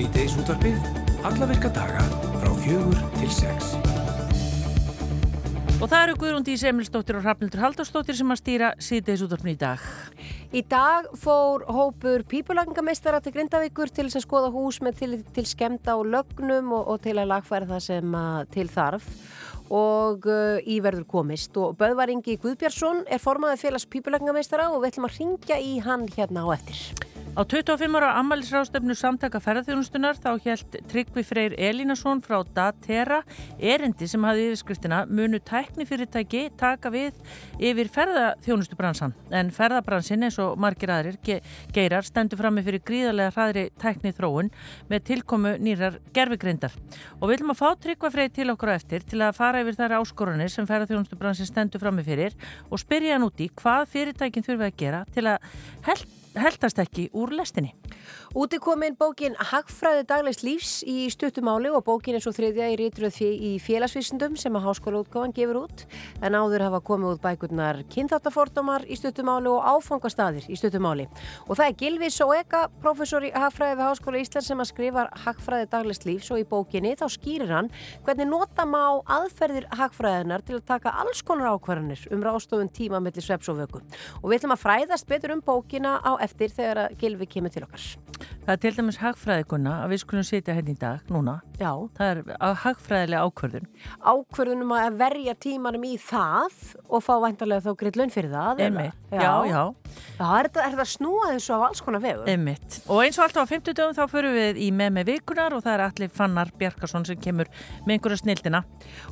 Sýteis útvarfið, alla virka daga frá fjögur til sex. Og það eru Guðrúndi Semilsdóttir og Hrafnildur Haldarsdóttir sem að stýra Sýteis útvarfið í dag. Í dag fór hópur pípulagingameistara til Grindavíkur til þess að skoða hús með til, til skemda og lögnum og, og til að lagfæra það sem til þarf og uh, í verður komist. Og Böðvaringi Guðbjörnsson er formaðið félags pípulagingameistara og við ætlum að ringja í hann hérna á eftir. Á 25 ára ammælisrástefnu samtaka ferðarþjónustunar þá helt Tryggvi Freyr Elínason frá Datera erindi sem hafði yfirskriftina munu tæknifyrirtæki taka við yfir ferðarþjónustubransan en ferðarbransin eins og margir aðrir ge geirar stendur fram með fyrir gríðarlega hraðri tækni þróun með tilkomu nýrar gerfigreindar og við viljum að fá Tryggva Freyr til okkur á eftir til að fara yfir þær áskorunir sem ferðarþjónustubransin stendur fram með fyrir og spyrja hann úti hvað fyrirtækin þurfa að gera til að held heldast ekki úr lestinni. Úti komin bókin Hagfræði daglegs lífs í stuttumáli og bókin er svo þriðja í rítröð í félagsvísundum sem að háskóla útgáðan gefur út en áður hafa komið út bækurnar kynþáttafordómar í stuttumáli og áfangastadir í stuttumáli. Og það er Gilvi Sóeka, professor í Hagfræði við Háskóla Íslands sem að skrifa Hagfræði daglegs lífs og í bókinni þá skýrir hann hvernig nota má aðferðir Hagfræðinar til að taka alls konar ákvarðanir um rástofun tíma mellir sveps og vöku. Og við ætlum að fræðast betur um bókina á eftir þegar að Gilvi kemur til okkar. Það er til dæmis hagfræðikuna að við skulum setja henni hérna í dag, núna. Já. Það er hagfræðilega ákvörðun. Ákvörðunum að verja tímanum í það og fá væntalega þá greitt laun fyrir það. Einmitt, já, já. já. Já, er þetta snúað þessu af alls konar vegu? Einmitt. Og eins og alltaf á 50 dögum þá förum við í með með vikunar og það er allir Fannar Bjarkarsson sem kemur með einhverja snildina.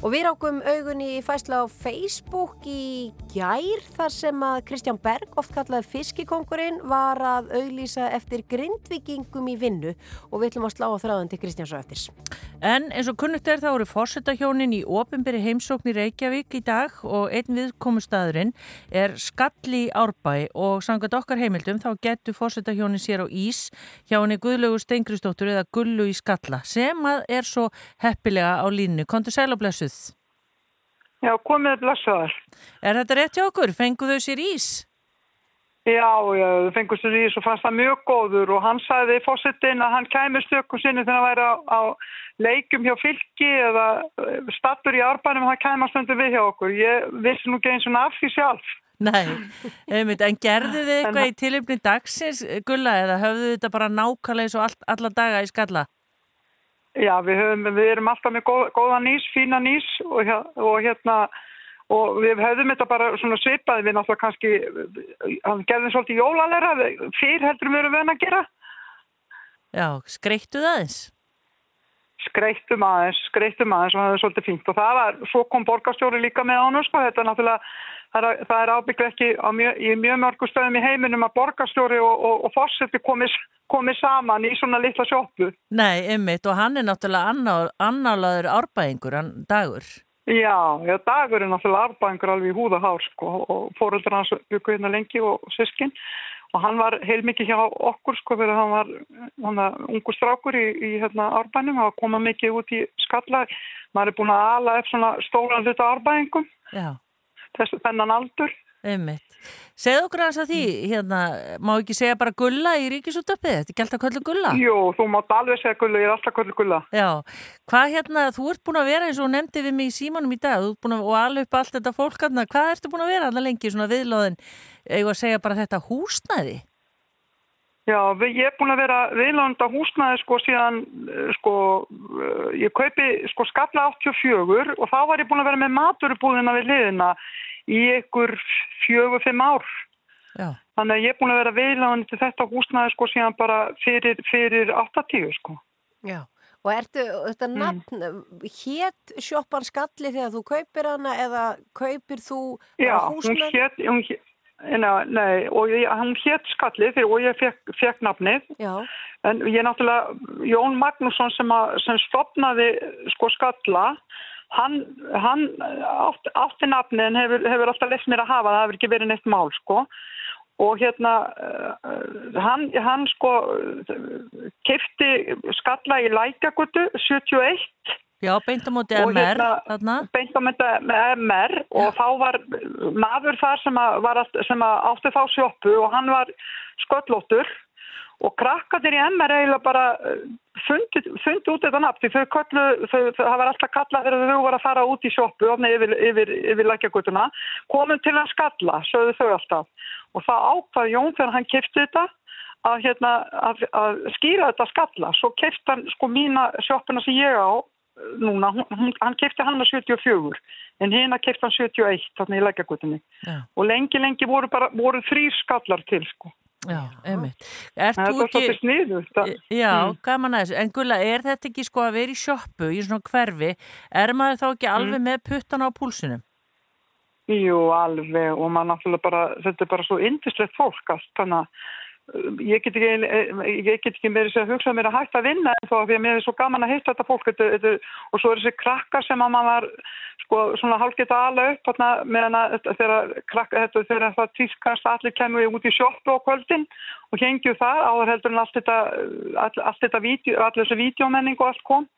Og við rákum augunni í fæsla á Facebook í gær þar sem að Kristján Berg, oft kallaði fiskikongurinn, var að auglýsa eftir grindvikingum í vinnu og við ætlum að slá á þráðan til Kristjáns og eftirs. En eins og kunnugt er þá eru fórsetahjónin í ofinberi heimsókn í Reykjavík í dag og einn viðkomustadurinn er Skalli Árbæ og samkvæmt okkar heimildum þá getur fórsetahjónin sér á ís hjá henni Guðlaugur Steingristóttur eða Gullu í Skalla sem að er svo heppilega á línu. Kontur sæl og blessuð? Já, komið blessaðar. Er þetta rétt hjá okkur? Fengu þau sér ís? Já, já, þau fengu sér ís og fannst það mjög góður og hann sagði fórsetin að hann kæmi stökkum sinni þegar hann væri á, á leikum hjá fylki eða stattur í árbænum hann kæma stundu við hjá okkur. Ég vissi nú ekki eins og af því sjálf. Nei, einmitt, en gerðu þið eitthvað í tilöfni dagsins, Gulla, eða höfðu þetta bara nákvæmlega eins og all, alla daga í skalla? Já, við, höfum, við erum alltaf með góð, góða nýs, fína nýs og, og hérna og við höfðum þetta bara svona svipaði við náttúrulega kannski, hann gerði svolítið jólalera, fyrr heldur við erum við að gera. Já, skreittu það eins? Skreittum aðeins, skreittum aðeins og það er svolítið fínt og það var, svo kom borgarstjóri líka með ánum sko, þetta er náttúrulega það er, ábygglega ekki mjög, í mjög mörgu stöðum í heiminum að borgarstjóri og, og, og fórseti komið komi saman í svona litla sjópu. Nei, ymmit og hann er náttúrulega annálaður árbæðingur, hann dagur. Já, já, dagur er náttúrulega árbæðingur alveg í húðahár sko og fóröldur hans byggur hérna lengi og sískinn og hann var heilmikið hjá okkur sko fyrir hann var, hann var ungu strákur í, í hérna árbænum, hann var komað mikið út í skalla, maður er búin að ala eftir svona stóran hluta árbæðingum. Já þessu þennan aldur. Einmitt. Segð okkur aðeins að því, hérna, má ekki segja bara gulla í ríkisútöpið? Þetta er gælt að köllu gulla? Jú, þú mátt alveg segja gulla, ég er alltaf köllu gulla. Já, hvað hérna, þú ert búin að vera eins og nefndi við mig í símanum í dag, að, og alveg upp allt þetta fólk hérna, hvað ertu búin að vera alltaf lengi svona viðlóðin, eða segja bara þetta húsnæði? Já, ég er búin að vera viðlanda húsnæði sko síðan sko ég kaupi sko skalla 84 og þá var ég búin að vera með maturubúðina við liðina í ykkur fjögur, fimm ár. Já. Þannig að ég er búin að vera viðlanda til þetta húsnæði sko síðan bara fyrir, fyrir 80 sko. Já. Og ertu, þetta nafn, mm. hétt sjoppan skalli þegar þú kaupir hana eða kaupir þú Já, hún hétt, hún hétt Nei, og ég, hann hétt skallið og ég fekk, fekk nafnið Já. en ég náttúrulega Jón Magnússon sem, að, sem stopnaði sko skalla hann, hann átti, átti nafnið en hefur, hefur alltaf lefð mér að hafa það hefur ekki verið neitt mál sko. Og hérna uh, hann, hann sko kefti skalla í Lækjagutu 71 Já, beintamóti MR hérna, beintamóti MR og þá var maður þar sem, að, að, sem að átti þá sjópu og hann var sköllóttur og krakkatir í MR eiginlega bara fundi, fundi út þetta nafn því þau köllu, þau, það var alltaf kallað þegar þau voru að fara út í sjoppu ofni yfir, yfir, yfir lækjagutuna komum til að skalla, sögðu þau alltaf. Og það ákvað Jón þegar hann kipti þetta að, hérna, að, að skýra þetta skalla. Svo kipti hann sko mína sjoppuna sem ég á núna, hún, hann kipti hann að 74 en hérna kipti hann 71 þarna í lækjagutunni og lengi lengi voru bara, voru þrý skallar til sko Já, einmitt. Er Það er ekki... sniðu. Já, mm. gaman að þessu. En Gulla, er þetta ekki sko að vera í sjoppu í svona hverfi? Er maður þá ekki alveg mm. með puttan á púlsunum? Jú, alveg og maður náttúrulega bara, þetta er bara svo indislegt fólk allt, þannig að ég get ekki, get ekki meira að hugsa mér að hægt að vinna en þó að mér er svo gaman að heita þetta fólk. Þetta, þetta, og svo er þessi krakkar sem að maður sko svona hálfgeta alveg upp meðan að þegar þegar það tískast allir kemur út í sjoppu á kvöldin og hengju það áður heldur en allt þetta all, allt þetta vídeo, allir þessi vídeomenning og allt kom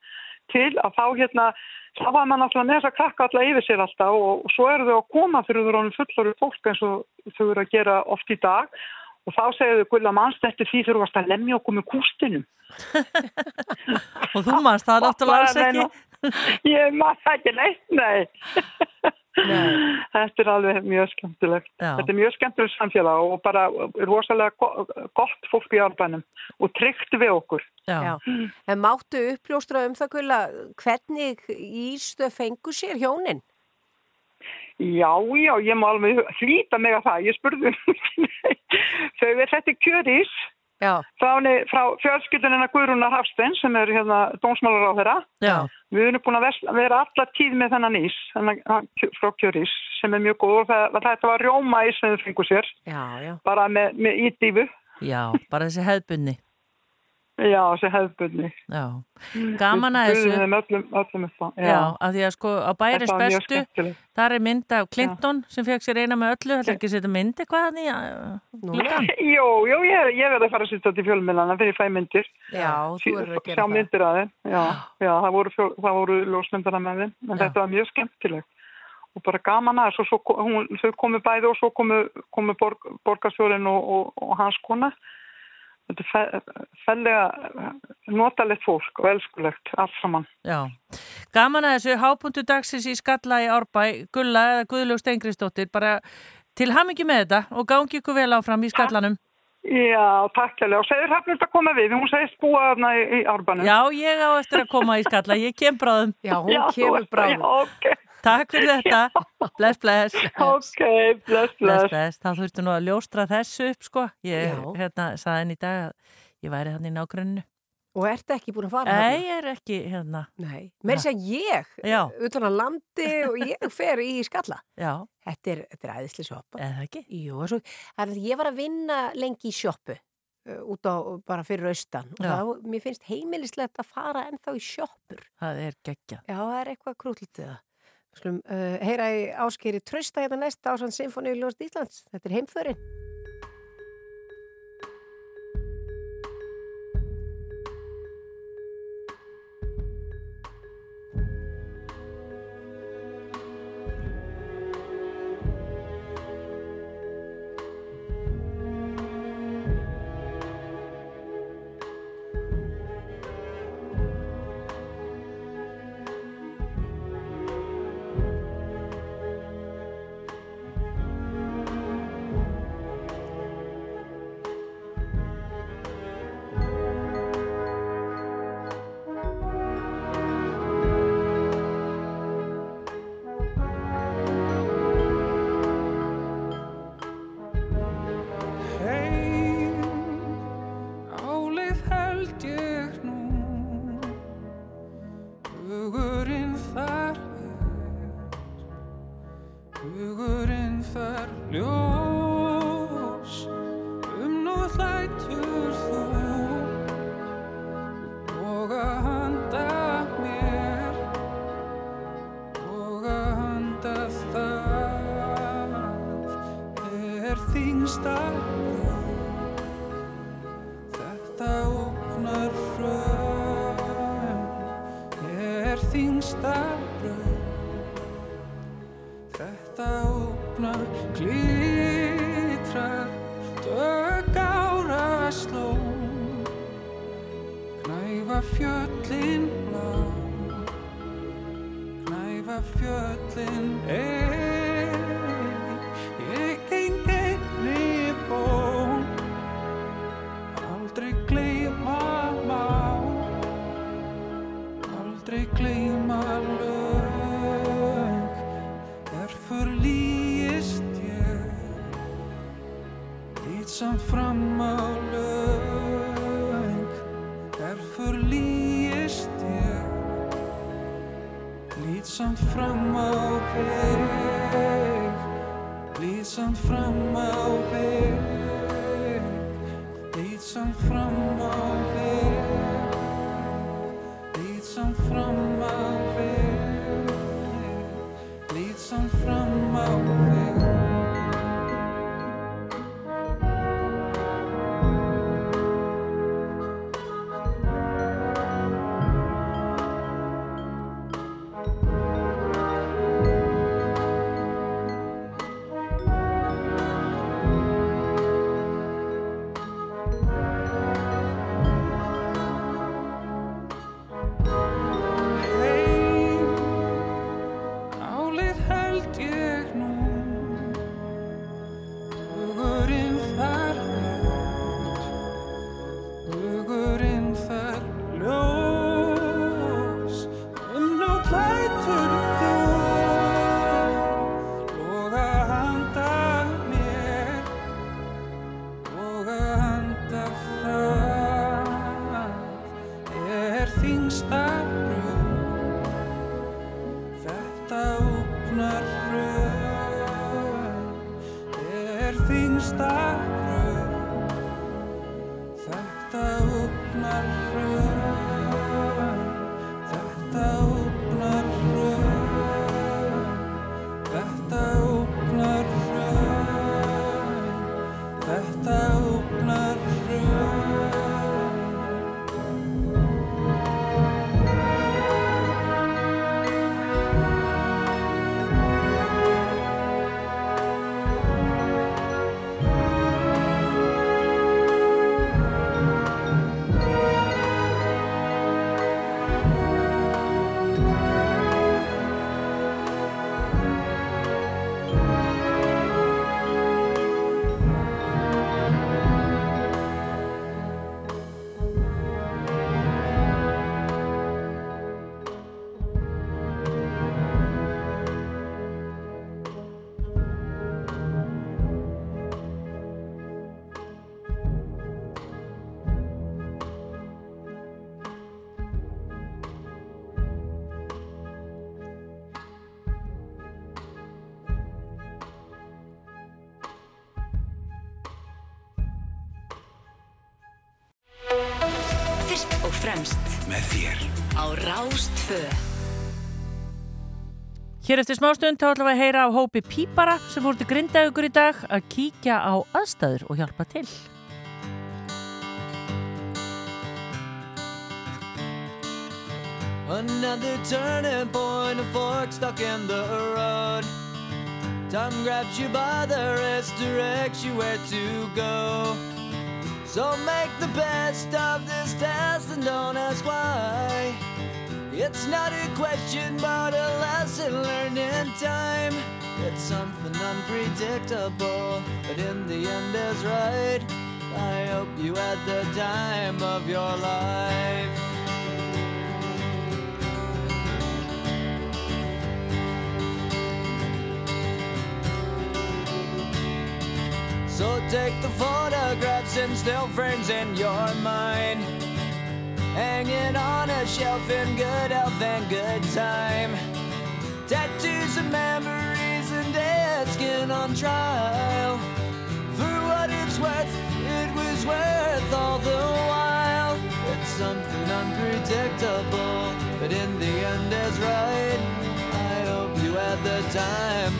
til að þá hérna þá var maður náttúrulega með þess að krakka alltaf yfir sér alltaf og, og svo eru þau að koma fyrir þau ráðum fullorðu fólk eins og þau eru að gera oft í dag og þá segjuðu gulla mannst eftir því þurfum við að lemja okkur með kústinum og þú mannst það náttúrulega alls ekki ég það ekki neitt, nei þetta er alveg mjög skemmtilegt Já. þetta er mjög skemmtilegt samfélag og bara rosalega gott fólk í árbænum og tryggt við okkur Já. Já. En máttu uppljóstra um það gulla hvernig Ístöð fengur sér hjónin? Já, já, ég má alveg hlýta mig að það, ég spurði þau er þetta kjörís frá, frá fjölskyldunina Guðrúnar Hafstein sem er hérna dónsmálar á þeirra við erum búin að vera alla tíð með þennan ís frá kjörís sem er mjög góð og það, þetta var rjóma ís sem þau fengur sér. Já, já. bara með, með ídífu Já, bara þessi hefðbunni Já, þessi hefðbunni. Já, gaman að þessu. Öllum, öllum já. já, að því að sko á bæris bestu, þar er mynda af Clinton já. sem fekk sér eina með öllu, þetta er ekki að setja myndi hvað hann í glukkan? Jú, jú, ég, ég verði að fara að setja þetta í fjölmilana fyrir fæ myndir. Já, þú verður að gera það. Sjá myndir að þeim, já, já, það voru, fjöl, það voru lósmyndana með þeim, en þetta var mjög skemmtilegt og bara gaman að þessu, þau komu bæði og svo komu, komu borg, borgarsfjörinn og, og, og hans kona þetta er fellega notalegt fólk og elskulegt allt saman. Já, gaman að þessu hápuntu dagsins í Skalla í Árbæ, Gulla eða Guðljóð Steingristóttir, bara til hamingi með þetta og gangi ykkur vel áfram í Skallanum. Já, takk hjá og segir hafnist að koma við, hún segist búa þarna í, í Árbænum. Já, ég á eftir að koma í Skalla, ég kem bráðum. Já, hún já, kemur bráðum. Já, ok. Takk fyrir þetta. Bless, bless. Ok, bless, bless. Bless, bless. Þá þurftu nú að ljóstra þessu upp, sko. Ég, hérna, saði henni í dag að ég væri hann í nágrunnu. Og ert ekki búin að fara hann? Nei, ég er ekki, hérna. Nei, mér sé að ég, utan að landi og ég fer í skalla. Já. Þetta er, þetta er æðisli sjoppa. Eða ekki? Jú, svo, ég var að vinna lengi í sjoppu uh, út á bara fyrir austan og þá, mér finnst heimilislegt að fara ennþá í sjoppur. Það er geggja. Já, það er eitthvað krútlitið það. Skulum uh, heyra í áskeri Trösta hérna næsta ásand Sinfoni í Ljóðast Íslands. Þetta er heimförinn. 2 Hér eftir smástund þá ætlum við að heyra á hópi Pípara sem fór til grindaðugur í dag að kíkja á aðstæður og hjálpa til Another turning point, a fork stuck in the road Time grabs you by the wrist, directs you where to go. So make the best of this test and don't ask why. It's not a question, but a lesson learned in time. It's something unpredictable, but in the end is right. I hope you had the time of your life. So take the photographs and still frames in your mind. Hanging on a shelf in good health and good time. Tattoos and memories and dead skin on trial. For what it's worth, it was worth all the while. It's something unpredictable, but in the end is right. I hope you had the time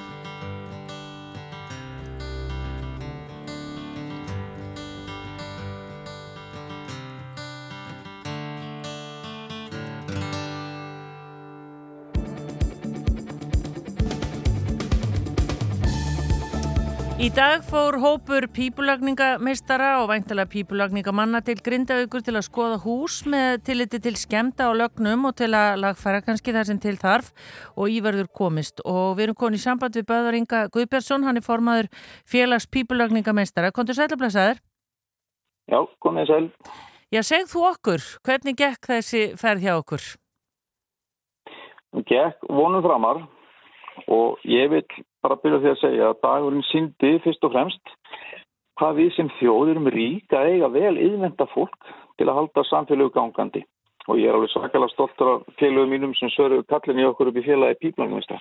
Í dag fór hópur pípulagningameistara og væntalega pípulagningamanna til Grindavíkur til að skoða hús með tilliti til skemta á lögnum og til að lagfæra kannski það sem til þarf og íverður komist. Og við erum konið í samband við Böður Inga Guðbjörnsson, hann er formaður félags pípulagningameistara. Kontur sælablasaður? Já, komið sæl. Já, segð þú okkur, hvernig gekk þessi ferð hjá okkur? Gekk vonum framar og ég vil bara byrja því að segja að dagurinn síndi fyrst og fremst hvað við sem þjóður erum rík að eiga vel yðvenda fólk til að halda samfélögu gangandi. Og ég er alveg svakalega stoltur af félögum mínum sem svöru kallin í okkur upp í félagi píplangumista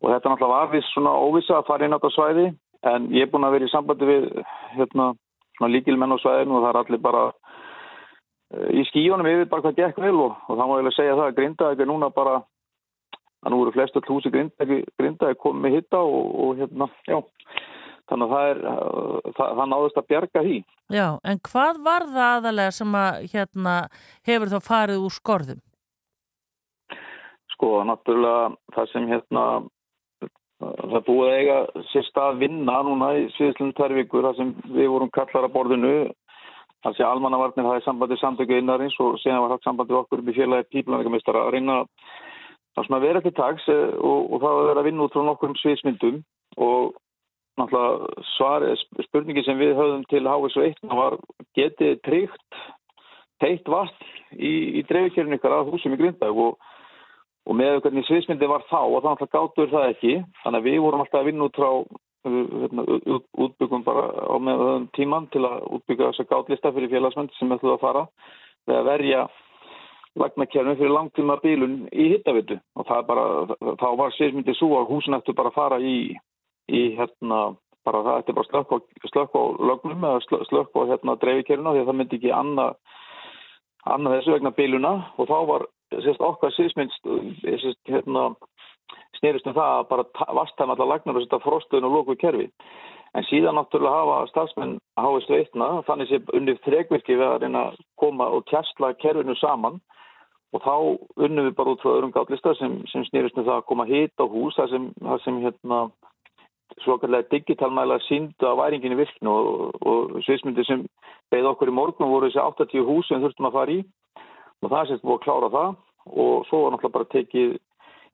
og þetta náttúrulega var við svona óvisa að fara inn á þetta svæði en ég er búin að vera í sambandi við hérna líkilmenn á svæðinu og það er allir bara uh, í skíunum yfir bara hvað gekk vel og, og það má ég segja það að grinda ekki núna bara að nú eru flestu húsi grindaði grinda komið með hitta og, og hérna, já, þannig að það er, það, það náðist að bjarga því. Já, en hvað var það aðalega sem að hérna hefur þá farið úr skorðum? Sko, náttúrulega það sem hérna, það búið að eiga sér stað vinna núna í sviðslunum tverrvíkur, það sem við vorum kallar að borðinu, það sé almannavarnir hafið sambandið samtöku innarins og sen var hatt sambandið okkur upp í félagi píplanleika að reyna að Það er svona að vera til tags eh, og, og það var að vera að vinna út frá nokkur sviðsmyndum. Og náttúrulega svar, spurningi sem við höfðum til HSV1 var getið tryggt teitt vatn í, í dreifkjörn ykkar að húsum í Grindag og, og með hvernig sviðsmyndi var þá og það náttúrulega gáttur það ekki. Þannig að við vorum alltaf að vinna út frá hérna, út, útbyggum bara á meðan tíman til að útbygga þessa gátlista fyrir félagsmynd sem ætluð að fara. Við að verja lagnakjærnum fyrir langtíma bílun í hittavitu og það bara, þá var sérmyndið svo að húsin ættu bara að fara í, í hérna, bara það ætti bara slökk á, lögnum eða slökk á hérna dreifikjærnuna því að það myndi ekki annað anna þessu vegna bíluna og þá var sérst okkar sérmyndst sérst hérna snýrist um það að bara vastæma allar lagnar og setja frostöðun og lóku kerfi. En síðan náttúrulega hafa stafsmenn háist veitna, þannig sem unnið þregvirki við að reyna að koma og tjastla kerfinu saman og þá unnum við bara út frá öðrum gátlista sem, sem snýrist með það að koma hit á hús það sem, það sem hérna svokallega digitalmæla síndu að væringin í virknu og, og sviðsmyndi sem beigð okkur í morgun voru þessi 80 hús sem þurftum að fara í. Og það sést búið að klára það. Og svo var náttúrulega bara tekið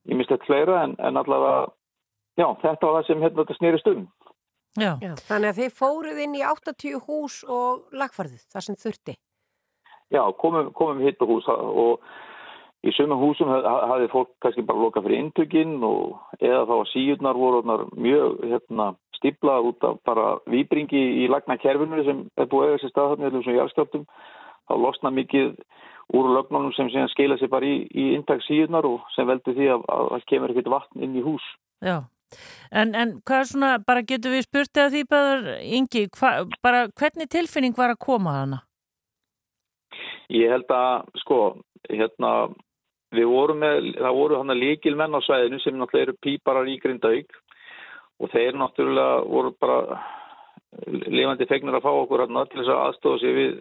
í mislegt fleira en, en allavega já, þetta var það sem hérna þetta snýrist um. Já. Já, Þannig að þið fóruð inn í 80 hús og lagfarðið, það sem þurfti Já, komum, komum hitt á hús og Í sumum húsum hafði fólk kannski bara lokað fyrir intökinn og eða þá að síurnar voru mjög hérna, stiplað út af bara výbringi í lagna kerfinu sem er búið eða þessi staðhafni eða þessum járskjöptum. Þá losna mikið úr lögnunum sem skila sér bara í, í intak síurnar og sem veldur því að það kemur ekkert vatn inn í hús. Já, en, en hvað er svona, bara getur við spurt eða því bara, Ingi, hva, bara hvernig tilfinning var að koma hana? Ég held að, sko, hérna Við vorum með, það voru hann að líkil menn á svæðinu sem náttúrulega eru píparar í Grindavík og þeir náttúrulega voru bara lifandi fegnar að fá okkur hérna til þess að aðstofa sér við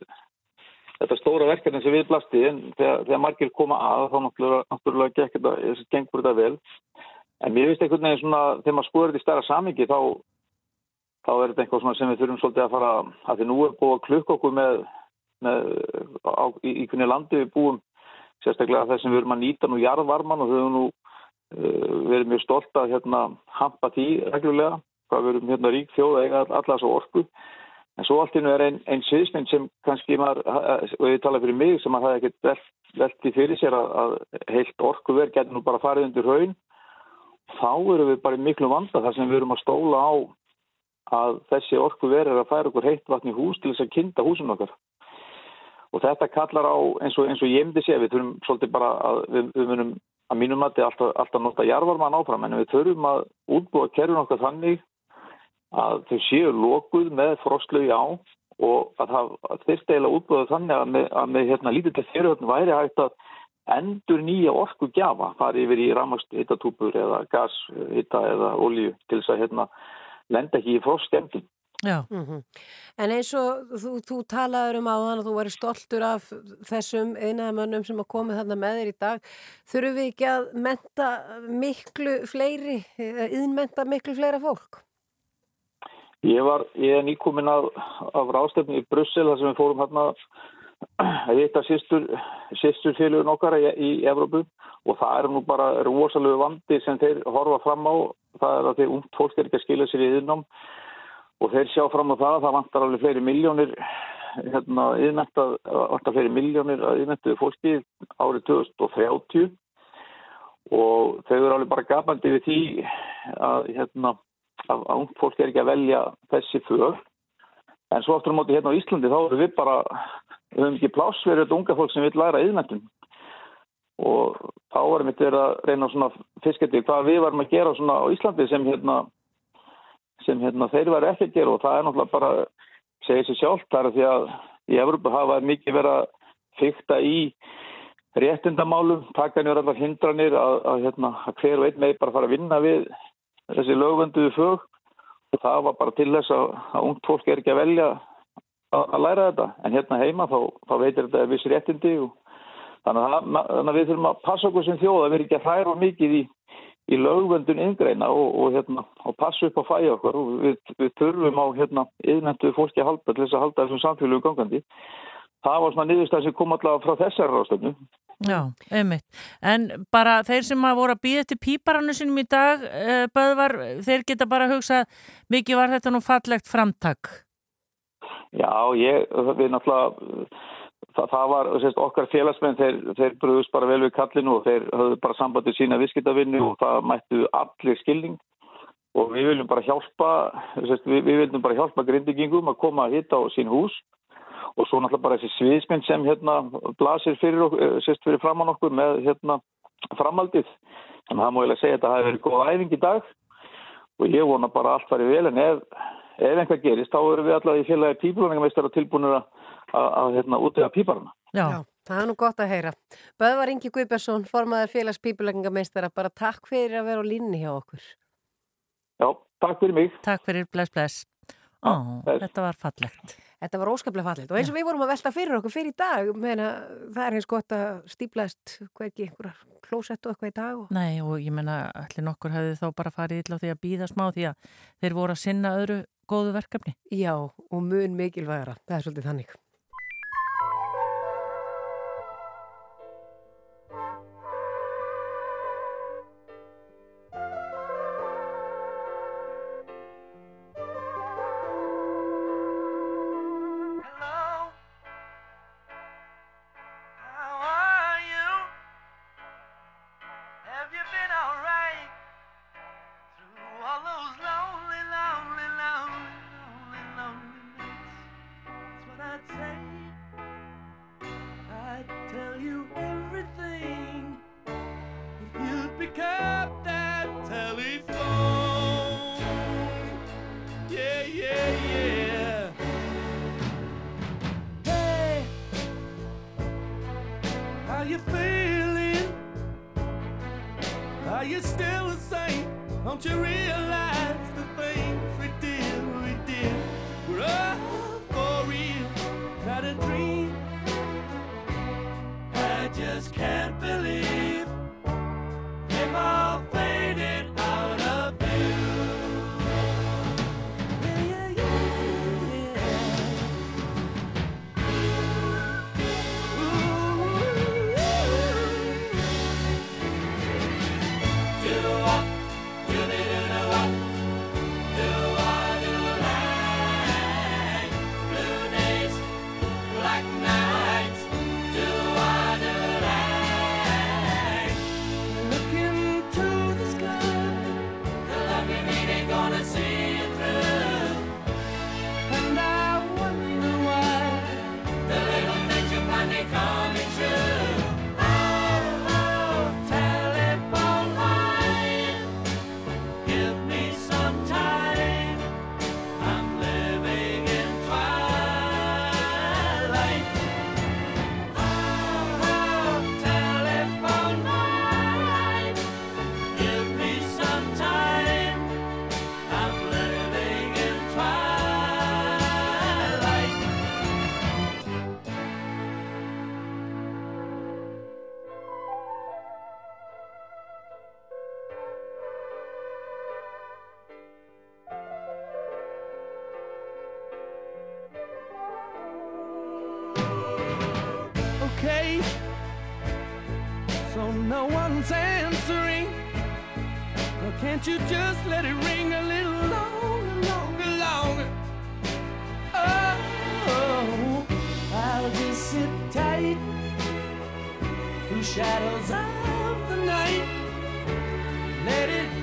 þetta stóra verkefni sem við blasti. En þegar, þegar margir koma að þá náttúrulega, náttúrulega gekk þetta, þessi gengur þetta vel. En mér finnst einhvern veginn svona þegar maður skoður þetta í stærra samingi þá, þá er þetta eitthvað sem við þurfum svolítið að fara að því nú er búið að klukka okkur með, með á, í, í hvernig landi við búum sérstaklega þess sem við erum að nýta nú jarðvarman og höfum nú uh, verið mjög stolt að hérna, hampa því reglulega, hvað við erum hérna rík þjóð eiga allar þessu orku en svo allt innu er einn ein sviðsmynd sem kannski maður, og ég tala fyrir mig sem að það ekkert velt, velti fyrir sér að, að heilt orkuverk getur nú bara farið undir haun þá erum við bara í miklu vanda þar sem við erum að stóla á að þessi orku verið að færa okkur heitt vatn í hús til þess að kynna húsum okkar. Og þetta kallar á, eins og, eins og ég myndi sé, við þurfum svolítið bara að við, við munum að mínum að þetta alltaf, alltaf nota jarvarmann áfram, en við þurfum að útbúa kerfin okkar þannig að þau séu lókuð með frostlögi á og að það þurfti eiginlega útbúða þannig að með, að með hérna, lítið til fyrirhörn væri hægt að endur nýja orku gjafa, fari yfir í ramast hittatúpur eða gashitta eða olju til þess að hérna, lenda ekki í frostskemdin. Já. Mm -hmm. En eins og þú, þú talaður um á þann að þú væri stoltur af þessum einaðamönnum sem hafa komið þarna með þér í dag. Þurfum við ekki að menta miklu fleiri, eða yðnmenta miklu fleira fólk? Ég var, ég er nýkomin af, af rástefni í Brussel þar sem við fórum hérna að hitta sýstur, sýsturfélugun okkar í, í Evrópu og það er nú bara rosalega vandi sem þeir horfa fram á. Það er að þeir umt fólk er ekki að skilja sér í yðnum og þeir sjá fram á það að það vantar alveg fleiri miljónir hérna yðnetta, vantar fleiri miljónir að yðnettuðu fólki árið 2030 og þau eru alveg bara gafandi við því að hérna að, ung fólk er ekki að velja þessi fög en svo aftur á móti hérna á Íslandi þá erum við bara við höfum ekki pláss fyrir þetta unga fólk sem vil læra yðnættum og þá varum við að reyna svona fisketið hvað við varum að gera svona á Íslandi sem hérna sem hérna þeir varu ekki að gera og það er náttúrulega bara segið sér sjálf þar því að í Evropa hafa mikið verið að fykta í réttindamálum, taka nýður allar hindranir að, að, hérna, að hver einn með bara fara að vinna við þessi lögvenduðu fög. Og það var bara til þess að, að ungt fólk er ekki að velja að læra þetta. En hérna heima þá, þá veitir þetta viss réttindi og þannig að, þannig að við þurfum að passa okkur sem þjóð að vera ekki að hræra mikið í, í lögvendun yngreina og, og, hérna, og passa upp á fæja okkur og við, við þurfum á hérna, yðnendu fólki að halda til þess að halda þessum samfélögu gangandi. Það var svona niðurstæð sem kom allavega frá þessar rástöfnu. Já, einmitt. En bara þeir sem að voru að býða til píparannu sinum í dag, uh, Böðvar, þeir geta bara að hugsa, mikið var þetta nú fallegt framtak? Já, ég, við náttúrulega, það, það var, sérst, okkar félagsmenn, þeir, þeir bröðust bara vel við kallinu og þeir höfðu bara sambandið sína viðskiptavinnu og það mættu allir skilning. Og við viljum bara hjálpa, sérst, við, við viljum bara hjálpa grindingingum að koma að hitta á sín hús. Og svo náttúrulega bara þessi sviðsmynd sem hérna blasir fyrir, okkur, sérst, fyrir framann okkur með hérna framaldið. Að það múiðilega segja að þetta hafi verið góð æfing í dag. Og ég vona bara allt farið vel en ef, ef einhver gerist þá eru við allavega í félagi pípulunningameistar tilbúinir að, að, hérna, útega píparana. Já. Já, það er nú gott að heyra. Böðvar Ingi Guðbjörnsson, formaður félags pípulunningameistara, bara takk fyrir að vera á línni hjá okkur. Já, takk fyrir mig. Takk fyrir, bless, bless. Ó, þetta var fallegt. Þetta var óskaplega fallegt og eins og við vorum að velta fyrir okkur fyrir í dag, meina, það er eins gott að ekki einhverjar klósett og eitthvað í dag. Og... Nei og ég menna allir nokkur hefði þá bara farið illa á því að býða smá því að þeir voru að sinna öðru góðu verkefni. Já og mun mikilvægara, það er svolítið þannig. Can't you just let it ring a little longer, longer, longer? Oh, I'll just sit tight through shadows of the night. Let it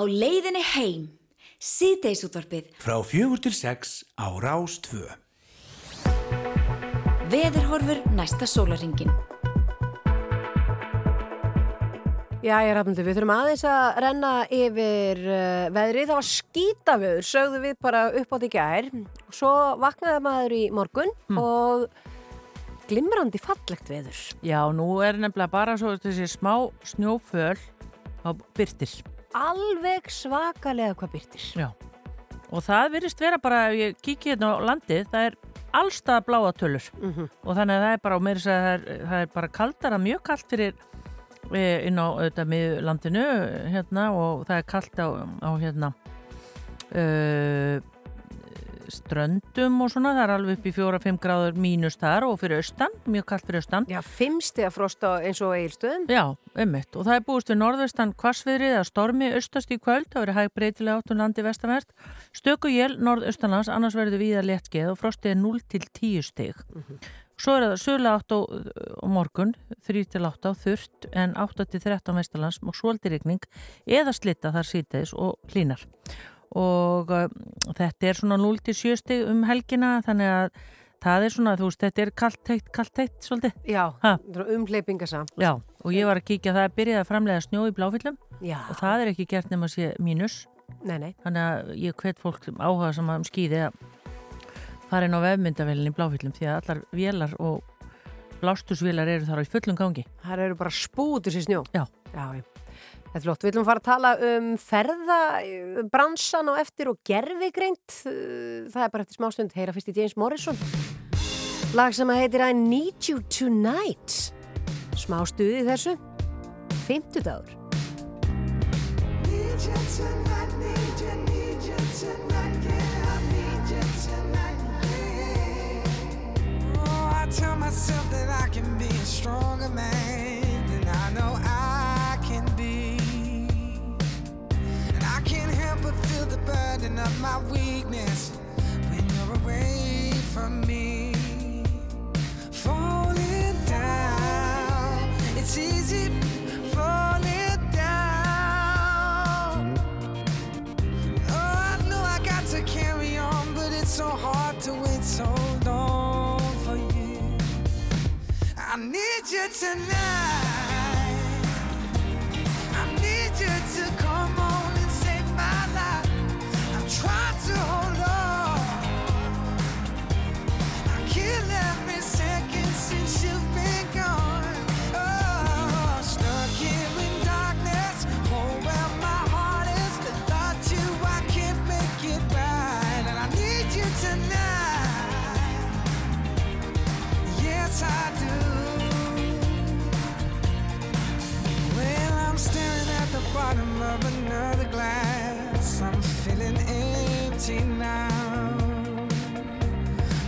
Á leiðinni heim, síðdeisútvarpið, Frá fjögur til sex á Rás 2. veðurhorfur næsta sólaringin. Já, ég rafnandi, við þurfum aðeins að renna yfir uh, veðrið. Það var skítaföður, sögðu við bara upp átt í gær. Svo vaknaði maður í morgun og glimrandi fallegt veður. Já, nú er nefnilega bara svo þessi smá snjóföl á byrtir. Alveg svakalega hvað byrtir. Já. Og það virðist vera bara, ef ég kíkja hérna á landið, það er allstað bláa tölur. Og þannig að það er bara, og meira þess að það er, það er bara kaldara, mjög kalt fyrir eh, inn á auðvitað með landinu hérna og það er kalt á, á hérna uh, ströndum og svona, það er alveg upp í 4-5 gráður mínus þar og fyrir austan, mjög kalt fyrir austan. Já, fimmsti að frosta eins og eigilstöðum. Já, ummitt og það er búist við norðvestan kvassviðrið að stormi austast í kvöld, það verið hæg breytilega áttum landi vestanvert, stöku jél norðaustanlands, annars verður viða léttskeið og frostið er 0 til 10 stig. Svo er það sögulega 8 á, á morgun, 3 til 8 á þurft en 8 til 13 vestanlands og svoldirigning eða slitta þar síðdeis og hlínar. Og uh, þetta er svona 0 til 7 stig um helgina þannig að það er svona, þú veist, þetta er kallt heitt, kallt heitt svolítið. Já, Ha. umhleypingasamt. Já, og ég var að kíkja það er byrjað að framlega snjó í bláfyllum og það er ekki gert nema að sé mínus nei, nei. þannig að ég hvet fólk áhuga sem um skýði að fara inn á vefmyndavélinn í bláfyllum því að allar vélar og blástusvélar eru þar á í fullum gangi Það eru bara spútur sér snjó. Já. Já, já. Þetta er flott. Við að fara að tala um ferðabransan og eftir og gerfigreint. Það er bara eftir smástund. Heyra fyrst í James Morrison. Lag sem að heitir I Need You Tonight. Smá stuði í þessu. Fymtudagur. Oh, I tell myself that I can be a stronger man than I know I can't help but feel the burden of my weakness when you're away from me. Falling down, it's easy falling down. Oh, I know I got to carry on, but it's so hard to wait so long for you. I need you tonight. Empty now.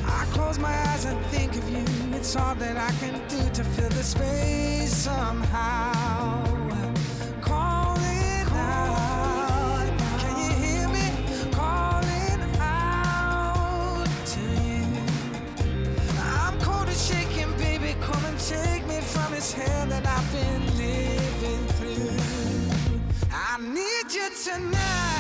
I close my eyes and think of you. it's all that I can do to fill the space somehow. Out, can you hear me? Out to you. I'm cold and shaking, baby. Come and take me from this hell that I've been living through. I need you tonight.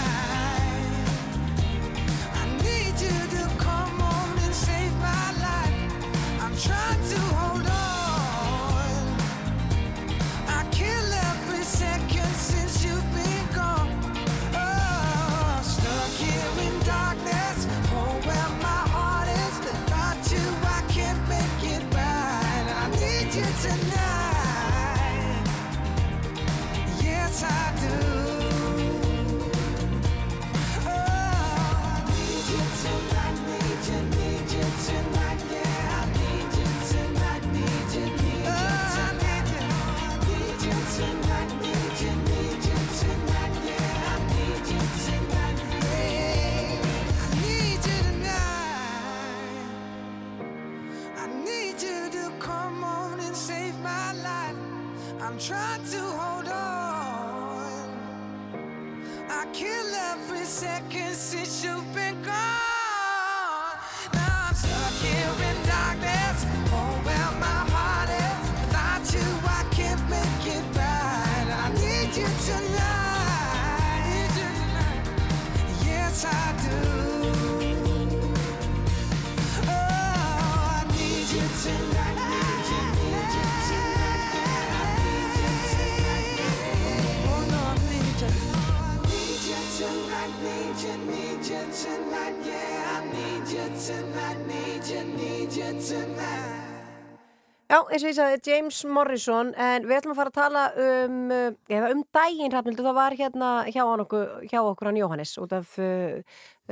Eins og ég sagði, James Morrison, en við ætlum að fara að tala um, uh, eða um daginn, Hrafnildur, það var hérna hjá, okkur, hjá okkur hann Jóhannes út af uh,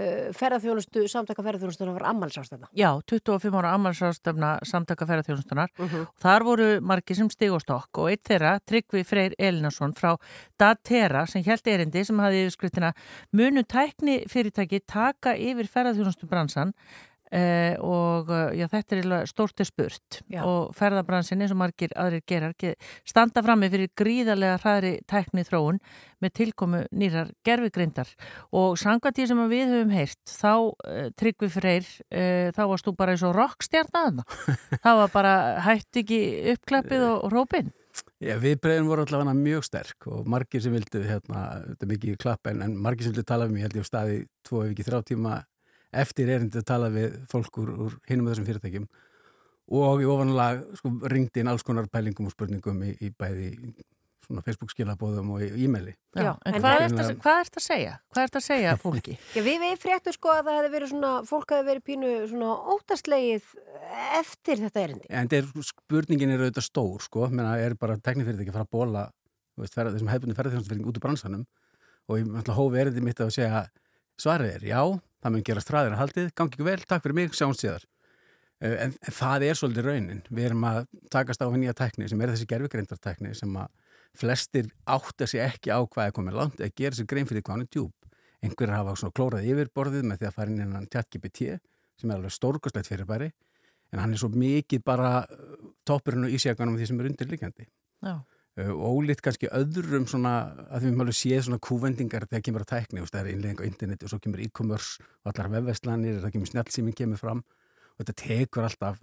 uh, ferðarþjónustu, samtaka ferðarþjónustunar var ammælsástæða. Já, 25 ára ammálsrástefna samtaka ferðarþjónustunar og þar voru margir sem stig og stokk og eitt þeirra, Tryggvi Freyr Elinarsson frá Datera sem held erindi sem hafði yfirskriftina munu tækni fyrirtæki taka yfir ferðarþjónustu bransan Eh, og eh, já, þetta er eiginlega stórt er spurt. Já. og ferðabransin eins og margir aðrir gerar ge- standa frammi fyrir gríðarlega hraðri tækni þróun með tilkomu nýrar gerfigreindar og samkvæmt því sem við höfum heyrt þá uh, Tryggvi Freyr uh, þá varst þú bara eins og rockstjarnaðna það var bara hætt ekki uppklappið og, og rópin Já, viðbreyðin voru allavega mjög sterk og margir sem vildu, hérna, þetta er mikið klapp en, en margir sem vildu tala við mig, held ég á staði tvo ef ekki þrjá tíma eftir erindi að tala við fólk úr, úr hinum af þessum fyrirtækjum og í ofanlag sko, ringdi inn alls konar pælingum og spurningum í, í bæði svona Facebook skilabóðum og í e-maili. Já, en, en hvað það- er þetta hvað ert að segja? Hvað ert að segja fólki? Já, við, við fréttum sko að það hefði verið svona, fólk hefði verið pínu svona óttaslegið eftir þetta erindi. En þetta er, spurningin er auðvitað stór, sko, menna er bara teknifyrirtæki að fara að bóla veist, ferð, þessum hefðbunni ferðarþjónustfyrirting út úr bransanum og ég að hófi erindi mitt að segja svarið er já, það mun gera stræðir að haldið, gangi ekki vel, takk fyrir mig, sjáumst síðar. Eh, En, en það er svolítið raunin. Við erum að takast á við nýja tekni sem er þessi gerfugreindartekni sem að flestir átta sig ekki á hvað er komið langt eða gera sér grein fyrir hvað hann er djúb. Einhverjar hafa svona klórað yfir borðið með því að fara inn innan ChatGPT sem er alveg stórkostlegt fyrirbæri en hann er svo mikið bara uh, toppurinn og ísjaganum því sem er undirliggjandi. Já. Og ólíkt kannski öðrum svona að við málu séð svona kúvendingar þegar kemur að tækni, það er innlegging á interneti og svo kemur e-commerce og allar vefveslanir það kemur snjálfsýming kemur fram. Og þetta tekur alltaf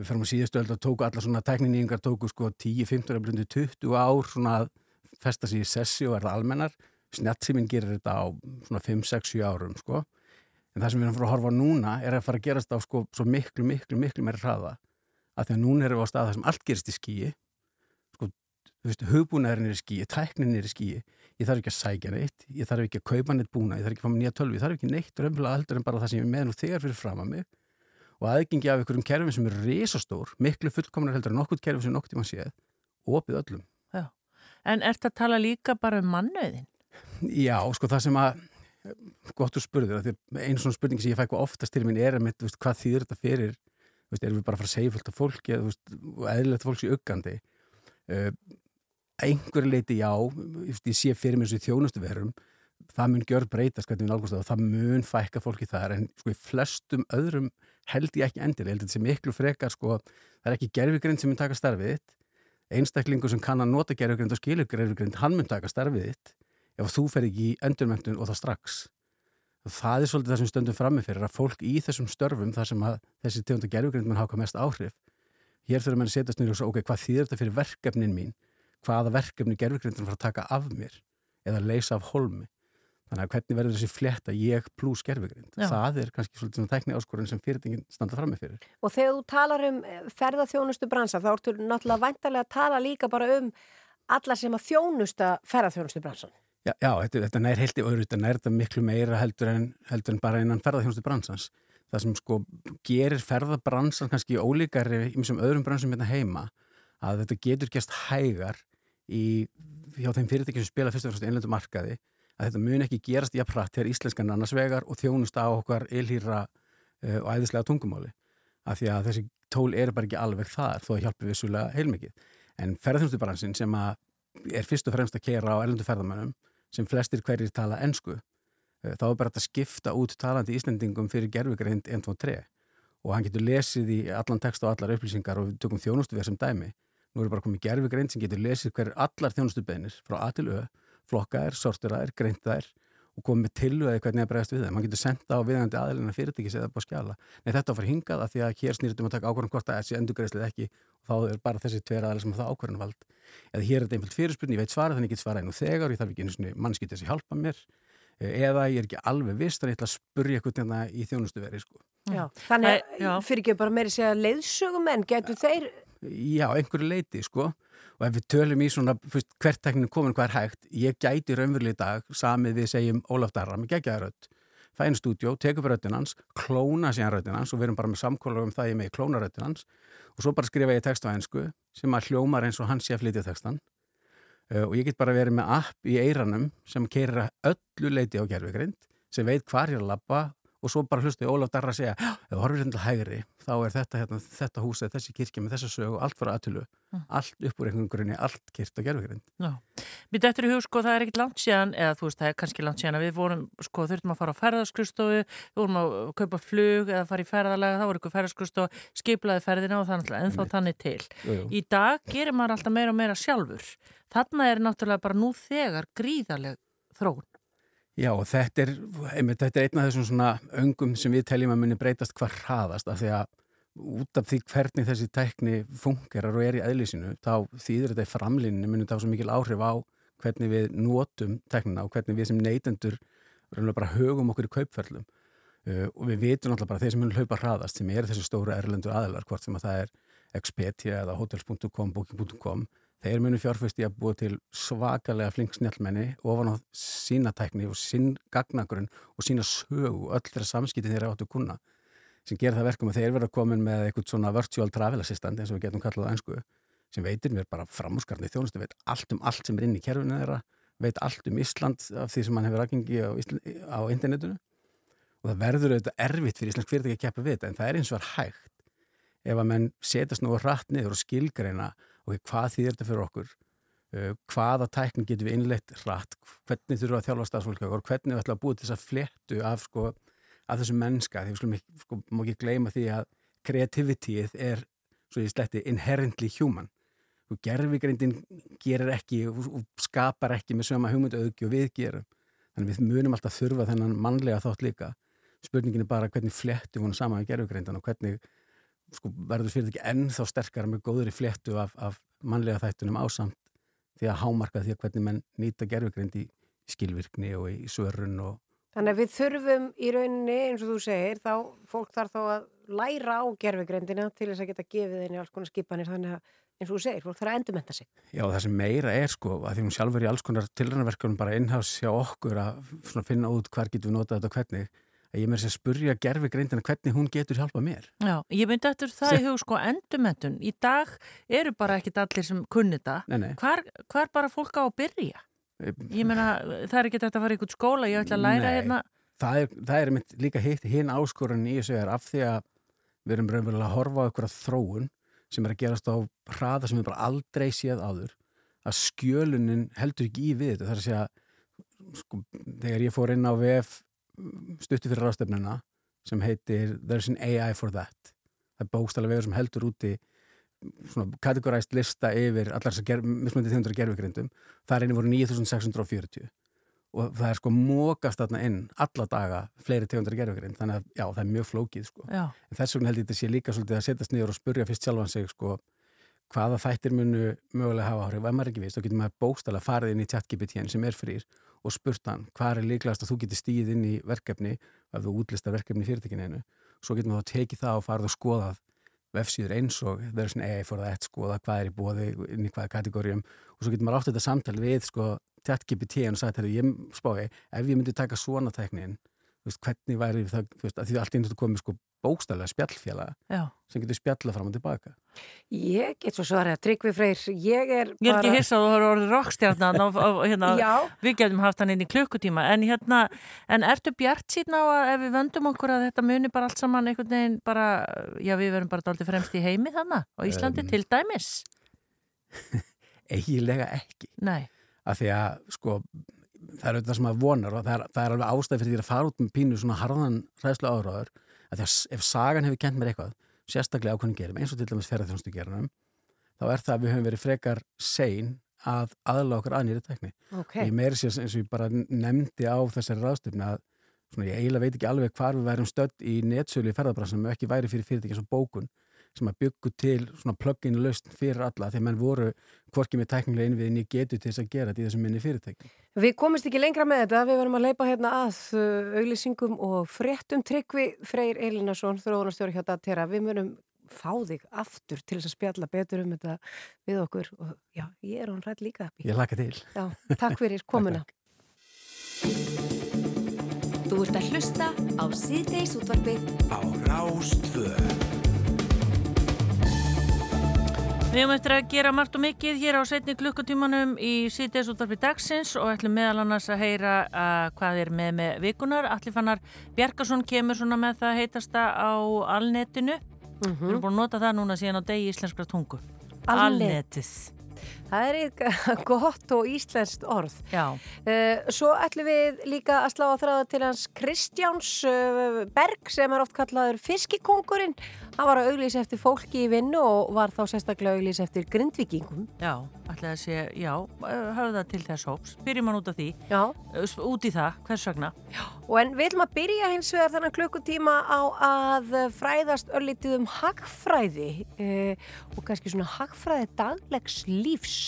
við fyrir á síðustu öll að tóku allar svona tækninýjingar tóku sko 10, 15, blundu 20 ár svona að festa sig í sessi og er það almennar. Snjálfsýming gerir þetta á svona 5, 6, 7 árum sko. En það sem við erum fara að horfa núna er að fara að gerast á sko svo miklu, miklu, miklu meiri hugbúnaðurinn er í skíi, tæknin er í skíi ég þarf ekki að sækja neitt, ég þarf ekki að kaupa neitt búna, ég þarf ekki að fá mér nýja tölvi, ég þarf ekki neitt raunfélag heldur en bara það sem ég með nú þegar fyrir fram að mig. Og aðgengi af einhverjum kerfin sem er risastór, miklu fullkomnar heldur en nokkurt kerfi sem nokkur tíma séð, opið öllum. Já. En ert að tala líka bara um mannöðin? Já, sko það sem að gott þú spurður, einu svona spurning sem ég fæ hvað oftast til minn er að mitt, hvað þýðir þetta fyrir, veist, erum við bara að fara að segja fullt af fólki, eða, veist, eðlilegt fólks í uggandi einhver leiti já ég, ég sé fyrir mér þessu þjónustu verum það mun gjör breytast hvernig við nálgumst það og það mun fækka fólki þar en sko í flestum öðrum held ég ekki endir, ég held þetta sé miklu frekar sko Það er ekki gerfigrind sem mun taka starfið þitt. Einstaklingur sem kann að nota gerfigrind og skilur gerfigrind, hann mun taka starfið þitt ef þú fer ekki í endurmentun og það strax. Og það er svolítið það sem stöndum frammi fyrir að fólk í þessum störfum þar sem að þessi tegunda gerfigrind mun hvað mest áhrif. Hér þurfum við að setjast nýra og svo, ok, hvað þýðir þetta fyrir verkefnin mín? Hvaða verkefni gerfugrindin fara að taka af mér eða leysa af holmi? Þannig að hvernig verður þessi fletta ég pluss gerfugrind? Það er kannski svolítið svona tækni áskorun sem fyrirtingin standa frammi fyrir. Og þegar þú talar um eh, ferðaþjónustu bransa þá ertu náttúrulega væntalega að tala líka bara um alla sem að þjónusta ferðaþjónustu bransan. Já, já þetta, þetta nær heilt í öðru, þetta nær þetta miklu meira heldur en, heldur en bara innan ferðarþjónustu bransans. Það sem sko gerir ferðabransan kannski ólíkari í mjög öðrum bransum hérna heima að þetta getur gæst hægar í, hjá þeim fyrirtækjum sem spila fyrst og fremst einlendu markaði að þetta mun ekki gerast jafnrætt þegar íslenskan annars vegar og þjónusta á okkar ilhýra uh, og æðislega tungumáli. Af því að þessi tól eru bara ekki alveg þar þó að hjálpi vissulega heilmikið. En ferðarþjónustubransin sem að er fyrst og fremst að kera á erlendu ferðamönnum sem flestir hverjir tala ensku uh, þá er bara þetta að skipta út talandi íslendingum fyrir gerfugreind 1, 2, 3 og hann getur lesið í allan text og allar upplýsingar og við tökum þjónustuverð sem dæmi nú er bara komið gerfugreind sem getur lesið hver allar þjónustubeðnir frá A til Ö flokkaðir, sorturaðir, greintaðir og komið með tilvæði hvernig það bregðast við þeim. Man getur senda á viðandi aðlina fyrirtækis eða búið skjala. Nei, þetta fyrir hingað af því að hér snýrtum að taka ákvörðan hvort að þessi endurgreiðslið ekki og þá er bara þessi tveir aðlið sem hafa það ákvörðan vald. Eða hér er þetta einfjöld fyrirspurning, ég veit svara þannig ég get svara einu þegar, ég þarf ekki einu svona mannskýtt þess að hjálpa mér eða ég er ekki alveg vist þannig ég ætla að spurja eitthvað hérna í þjónustuveri sko. Já, þannig að fyrir ekki bara meiri segja leiðsögumenn, getur þeir Já, einhverju leiti, sko. Og ef við tölum í svona, fyrst, hvert tekninu komin hvað er hægt, ég gæti raunverulega í dag, samið við segjum Ólaf Darra, með geggjaði rödd, fæ inn í stúdjó, tekur upp röddinn hans, klóna síðan röddinn hans og við erum bara með samkóla um það ég með klóna röddinn hans. Og svo bara skrifa ég text á einsku sem að hljómar eins og hann sé að flytja textan uh, og ég get bara verið með app í eiranum sem keirir öllu leiti á gerfigrind sem veit hvar ég er að labba og svo bara hlustu ég Ólaf Darra að segja "Já, ef þú horfir hérna til hægri þá er þetta, hérna, þetta hús eða þessi kirkja með þessa sögu, allt fyrir aðtölu Mm. allt upp úr einhvern grunni, allt kyrt á gerfigrind Já, mér dættur í hug sko það er ekkit langt síðan eða þú veist það er kannski langt síðan að við vorum sko þurftum að fara á ferðarskristofu við vorum að kaupa flug eða fara í ferðarlega þá voru ykkur ferðarskristofu, skiplaði ferðina og er náttúrulega ennþá þannig til. Jú, jú. í dag gerir maður alltaf meira og meira sjálfur. Þarna er náttúrulega bara nú þegar gríðarleg þróun Já, þetta er, einmitt, þetta er einn af þessum svona öngum sem við teljum að muni breytast hvað hraðast af því að út af því hvernig þessi tækni fungerar og er í eðlisinu, þá þýðir þetta í framlíninu muni það á svo mikil áhrif á hvernig við notum tæknina og hvernig við sem neytendur bara högum okkur í kaupferlum. Uh, og við vitum alltaf bara þeir sem muni hlaupa hraðast sem eru þessi stóru erlendu aðilar hvort sem að það er Expedia eða hotels.com, booking.com þeir munu fjárfæst í að búa til svakalega flink snjallmenni ofan á sína tækni og sín gagnagrun og sína sögu, öll þeirra samskipti þeirra áttu kunna sem gera það verkum að þeir verða komin með eitthvað svona virtual travel assistant eins og við getum kallað á ennsku sem veitir mér bara framúskarni þjónustu, veit allt um allt sem er inn í kerfinu þeirra, veit allt um Ísland af því sem hann hefur aðgengi á, á internetinu. Og það verður auðvitað erfitt fyrir Íslands fyrirtæki að keppa við þetta en það er eins og er hægt. Ef að menn setjast nú rætt niður og skilgreina og hvað þýðir þetta fyrir okkur? Uh, hvaða tækni getum við innleitt rætt, hvernig þurfum við að þjálfa stafsfólk og hvernig við ætlum að búa til þess að fléttu af, sko, af þessum mennska? Því við skulum ekki, sko, má ekki gleyma því að kreativitíð er svo ég sletti inherently human. Og gerfigreindin gerir ekki og, skapar ekki með söma hugmynduauðgi og við gerum. Þannig við munum alltaf þurfa þennan mannlega þátt líka. Spurningin er bara hvernig fléttum hún saman við gerfugreindan og hvernig sko, verður fyrir ekki ennþá sterkara með góðri fléttu af, af mannlega þættunum ásamt því að hámarka því að hvernig menn nýta gerfugreind í skilvirkni og í svörun og Þannig að við þurfum í rauninni, eins og þú segir, þá fólk þarf þá að læra á gerfugrindina til þess að geta gefið henni alls konar skipanir þannig að, eins og þú segir, fólk þarf að endurmenta sig. Já, það sem meira er sko að því hún sjálfur í alls konar tilrænverkunum bara innhás hjá okkur að finna út hvar getum við notað þetta og hvernig ég mér að spurja gerfugreindina hvernig hún getur hjálpað mér. Já, ég myndi eftir það í hug sko endurmentun í dag eru bara ekkit allir sem kunni það hvar, hvar bara fólk á að byrja? Ég meina það er ekki þetta að fara í einhvern skóla ég ætla að læra Nei. hérna. Það er, það er mitt líka hitt hinn áskorun í þessu er af því að við erum raunverulega að horfa á einhverja þróun sem er að gerast á hraða sem við bara aldrei séð áður að skjölunin heldur ekki í við þetta. Það er að segja sko, þegar ég fór inn á VF stuttu fyrir ráðstefnuna sem heitir There's an AI for that. Það er bókstælega vegur sem heldur úti svona kategoræst lista yfir allar þessar ger, mismöndi þjóndra gerfugrindum þar inni voru 9640 og það er sko mókast þarna inn alla daga fleiri tegundar gerfugrind þannig að já, það er mjög flókið sko. Já. en þess vegna held ég þetta sé líka svolítið að setjast niður og spurja fyrst sjálfan sig sko hvaða þættir munu mögulega hafa áhrif. Ef maður er ekki vist, þá getur maður bókstala farið inn í chat-GPT sem er frýr og spurt hann hvað er líklegast að þú getur stíð inn í verkefni ef þú útlistar verkefni í fyrirtekinu svo getur maður þá tekið það og farið og skoðað vefsíður eins og verður svona AI for that skoða hvað er í bóði inn í hvaða kategórium. Og svo getur maður átt þetta samtal við sko chat-GPT og sagt, herri, ég spái ef ég myndi taka svona teknin veist, hvernig væri það, veist, að því allt einu komið sko bókstælega spjallfjala Já. sem getur spjalla fram og tilbaka Ég get svo svarið að Tryggvi Freyr, ég er Ég er ekki hissa að þú har orðið rockstjarnan og, og hérna, Já. við getum haft hann inn í klukkutíma. En hérna, en ertu bjart síðan á að ef við vöndum okkur að þetta muni bara allt saman einhvern veginn bara, já við verum bara dálítið fremst í heimi þannig á Íslandi Um. til dæmis? Eiginlega ekki. Nei, af því að sko það er auðvitað sem maður vonar og það er, það er alveg ástæð fyrir því að fara út með pínu svona harðan hræðslu áraður að því að ef sagan hefur kent mér eitthvað sérstaklega ákveðin gerum, eins og til dæmis ferðarþjónustu gerunum þá er það að við höfum verið frekar sein að aðla okkur að nýri tekni Ok. og ég meiri sér eins og ég bara nefndi á þessari ráðstöfni að svona, ég eiginlega veit ekki alveg hvar við værum stödd í netsölu í ferðarbransunum ekki væri fyrir fyrirtæki eins og bókun sem að byggu til svona plug-in lausn fyrir alla þegar menn voru hvorki með teknilega innviðin í getu til þess að gera þetta í þessum minni fyrirtæki. Við komumst ekki lengra með þetta, við verðum að leipa hérna að uh, auglýsingum og fréttum Tryggvi Freyr Elinarsson, þróunarstjóri hjá Datera. Við munum fá þig aftur til þess að spjalla betur um þetta við okkur og já, ég er hún rætt líka. Ég laka til. Já, takk fyrir komuna. Þú ert að hlusta á síðdeis útvarpið Á Rástvö Við höfum eftir að gera margt og mikið hér á setni klukkutímanum í síðdeis útvarfi dagsins og ætlum meðal annars að heyra uh, hvað er með með vikunar. Allir fannar Bjarkarsson kemur svona með það heitasta á alnetinu. Við erum búin að nota það núna síðan á degi íslenskra tungu. Alnet. Alnetið. Það er eitthvað gott og íslenskt orð. Já. Uh, svo ætlum við líka að slá að þráða til hans Kristjáns uh, Berg sem er oft kallaður fiskikongurinn. Hann var að auglýsa eftir fólki í vinnu og var þá sérstaklega að auglýsa eftir grindvikingum. Já, ætlaði að sé, já, höfða til þess hóps. Byrjum hann út af því. Já. Út í það, hvers vegna? Og en við ætlum að byrja hins vegar þennan klukkutíma á að fræðast örlítið um hagfræði og kannski svona hagfræði daglegs lífs.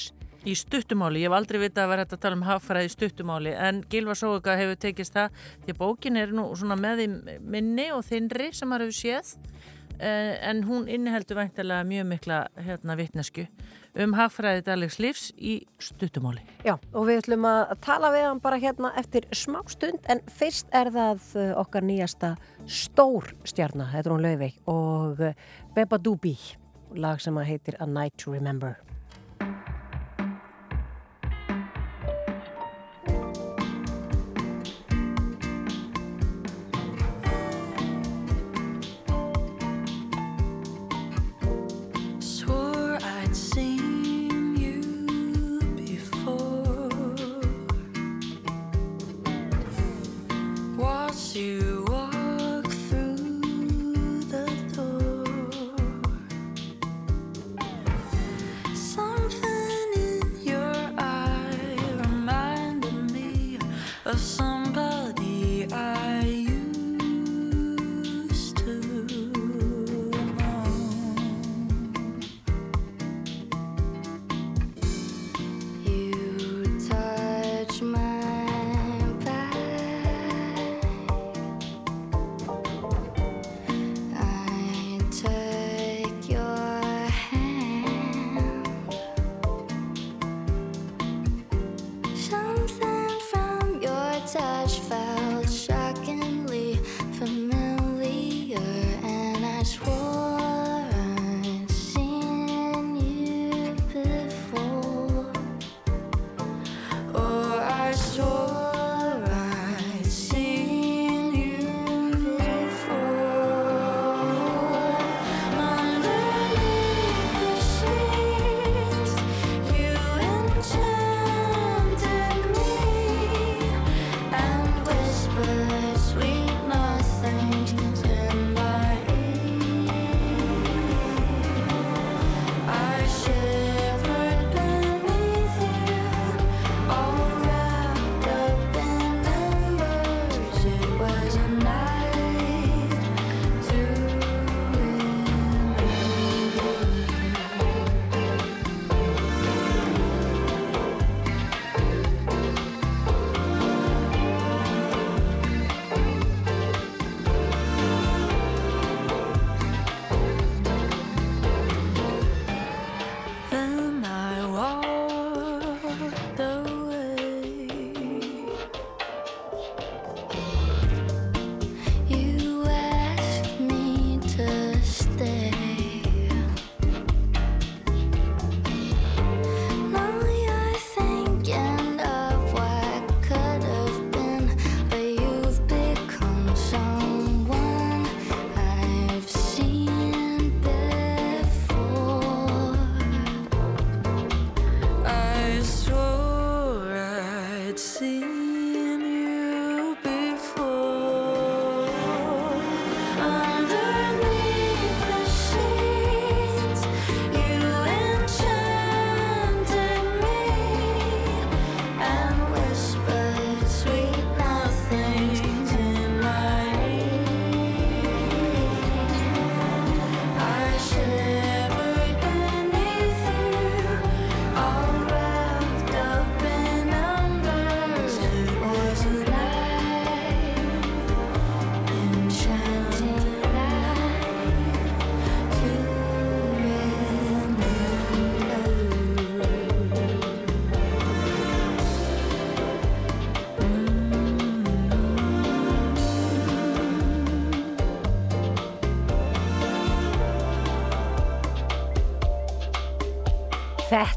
Í stuttumáli, ég hef aldrei vitað að vera hægt að tala um hagfræði í stuttumáli en Gilva Sóga hefur tekist það því bókin er nú svona með í minni og þinri sem maður hefur séð eh, en hún inniheldur væntalega mjög mikla hérna vitnesku um hagfræði daglegs lífs í stuttumáli. Já, og við ætlum að tala við hann bara hérna eftir smá stund en fyrst er það uh, okkar nýjasta stór stjarnar, er hún Laufey og uh, Beba Doobie, lag sem að heitir A Night to Remember.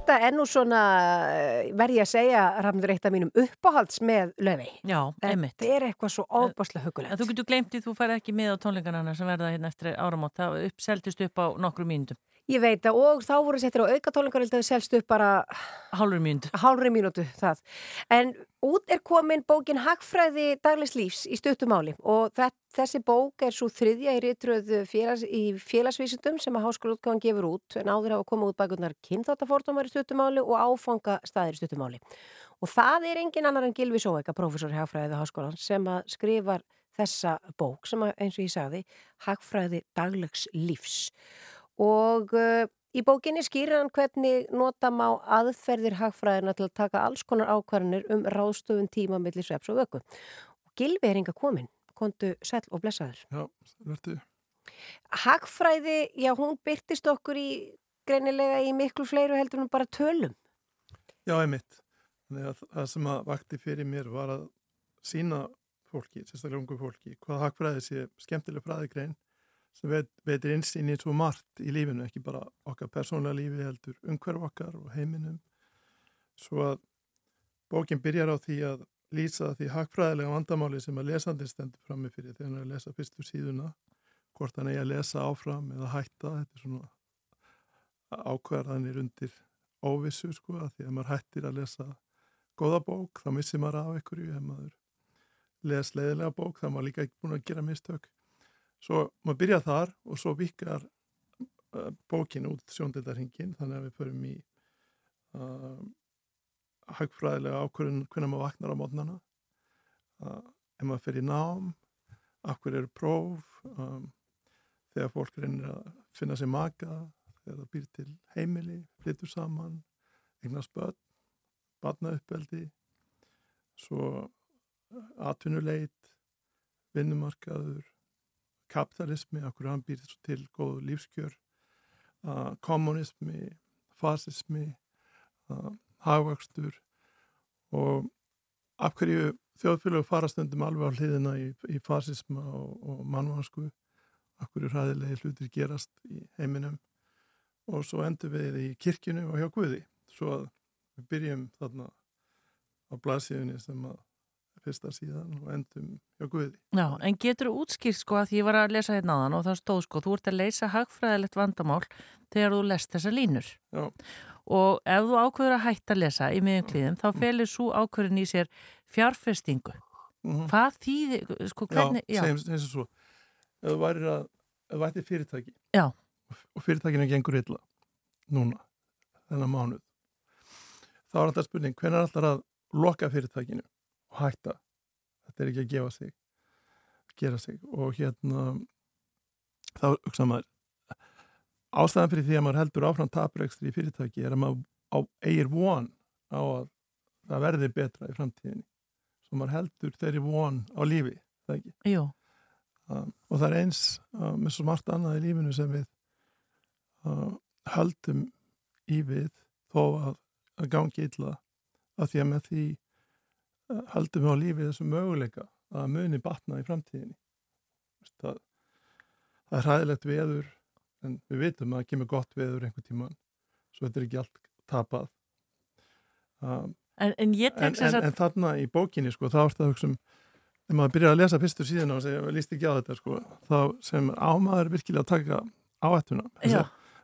Þetta er nú svona, eh, verð ég að segja, rafnur eitt af mínum uppáhalds með löfi. Já, einmitt. Þetta er eitthvað svo óbáslega En hugulegt. þú getur glemt því þú færði ekki með á tónleikanana sem verða hérna eftir áramót. Það upp, seldist upp á nokkru mínútum. Ég veit að og þá voru settir á aukatólingar held að þau selst upp bara Hálfur mínútu. hálfri mínútu það. En út er komin bókin Hagfræði daglegs lífs í stuttumáli og þe- þessi bók er svo þriðja í ritröð félags, í félagsvísundum sem að háskólaútgáðan gefur út en áður hafa komið út bækurnar kynþáttafordómar í stuttumáli og áfanga staðir í stuttumáli. Og það er engin annar en Gilvi Sóeka, prófessor í Hagfræði við háskólan sem að skrifar þessa bók sem að, eins og ég sagði Hagfræði daglegs lífs og uh, í bókinni skýrir hann hvernig nota má aðferðir hagfræðina til að taka alls konar ákvarðanir um ráðstöfun tíma millir sveps og vöku. Gilvi er enga komin, kontu sæll og blessaður. Já, verður. Hagfræði, já hún byrtist okkur í greinilega í miklu fleiru heldur en bara tölum. Já, einmitt. Það sem að vakti fyrir mér var að sína fólki, sérstaklega ungu fólki, hvað hagfræði sé skemmtileg fræðigrein sem veit, veitir einsinn í svo margt í lífinu, ekki bara okkar persónlega lífi heldur umhverf okkar og heiminum. Svo að bókin byrjar á því að lýsa því hagfræðilega vandamáli sem að lesandi stendur frammi fyrir þegar hann er að lesa fyrstu síðuna, hvort hann eigi að lesa áfram eða hætta, þetta er svona ákvarðanir undir óvissu sko að því að maður hættir að lesa góða bók þá missir maður af einhverju. Ef maður les leiðilega bók þá er maður líka ekki búin að gera mistök svo maður byrja þar og svo vikar uh, bókin út sjóndildarhingin þannig að við förum í uh, hagfræðilega ákvörðun hvernig maður vaknar á mótnana uh, ef maður fer í nám hverju eru próf um, þegar fólk reynir að finna sér maka þegar það býr til heimili, flyttur saman, eignast börn, barnauppeldi, svo atvinnuleit, vinnumarkaður, kapitalismi, okkur hann býr svo til góð lífskjör, uh, kommunismi, fasismi, uh, hagvöxtur og af hverju þjóðfélög fara stundum alveg á hliðina í, í fasisma og, og mannvansku, af hverju hræðilegi hlutir gerast í heiminum. Og svo endur við í kirkjunu og hjá Guði svo að við byrjum þarna á blaðsíðunni sem að fyrsta síðan og endum hjá Guði. Já, en getur útskýrt sko að ég var að lesa hérna áðan og það stóð sko, þú ert að leysa hagfræðilegt vandamál þegar þú lest þessa línur. Já. Og ef þú ákveður að hætta að lesa í miðjum klíðum, þá felur svo ákveðin í sér fjárfestingu. Mhm. Hvað þýðir, sko, hvernig, Já, segjum segjum svo. Ef þú værir að, ef þú væri fyrirtæki Já. og fyrirtækinu gengur illa núna, þennan mánuð, þá er alltaf spurning, hvernig er alltaf að loka fyrirtækinu og hætta? Þetta er ekki að gefa sig, gera sig og hérna, þá hugsa maður, ástæðan fyrir því að maður heldur áfram taprekstri í fyrirtæki er að maður á, eigir von á að það verði betra í framtíðinni. Svo maður heldur þeirri von á lífi, það ekki? Um, og það er eins uh, með svo margt annað í lífinu sem við uh, höldum í við þó að, að gangi illa að því að með því höldum við á lífi þessu möguleika að muni batna í framtíðinni. Það, það er hræðilegt veður en við vitum að það kemur gott veður einhver tíman svo þetta er ekki allt tapað. Um, En, en en, en, þarna í bókinni sko, þá ertu að hugsa um þegar maður byrjar að lesa fyrstu síðan og segja, líst ekki á þetta sko, þá sem ámaður virkilega að taka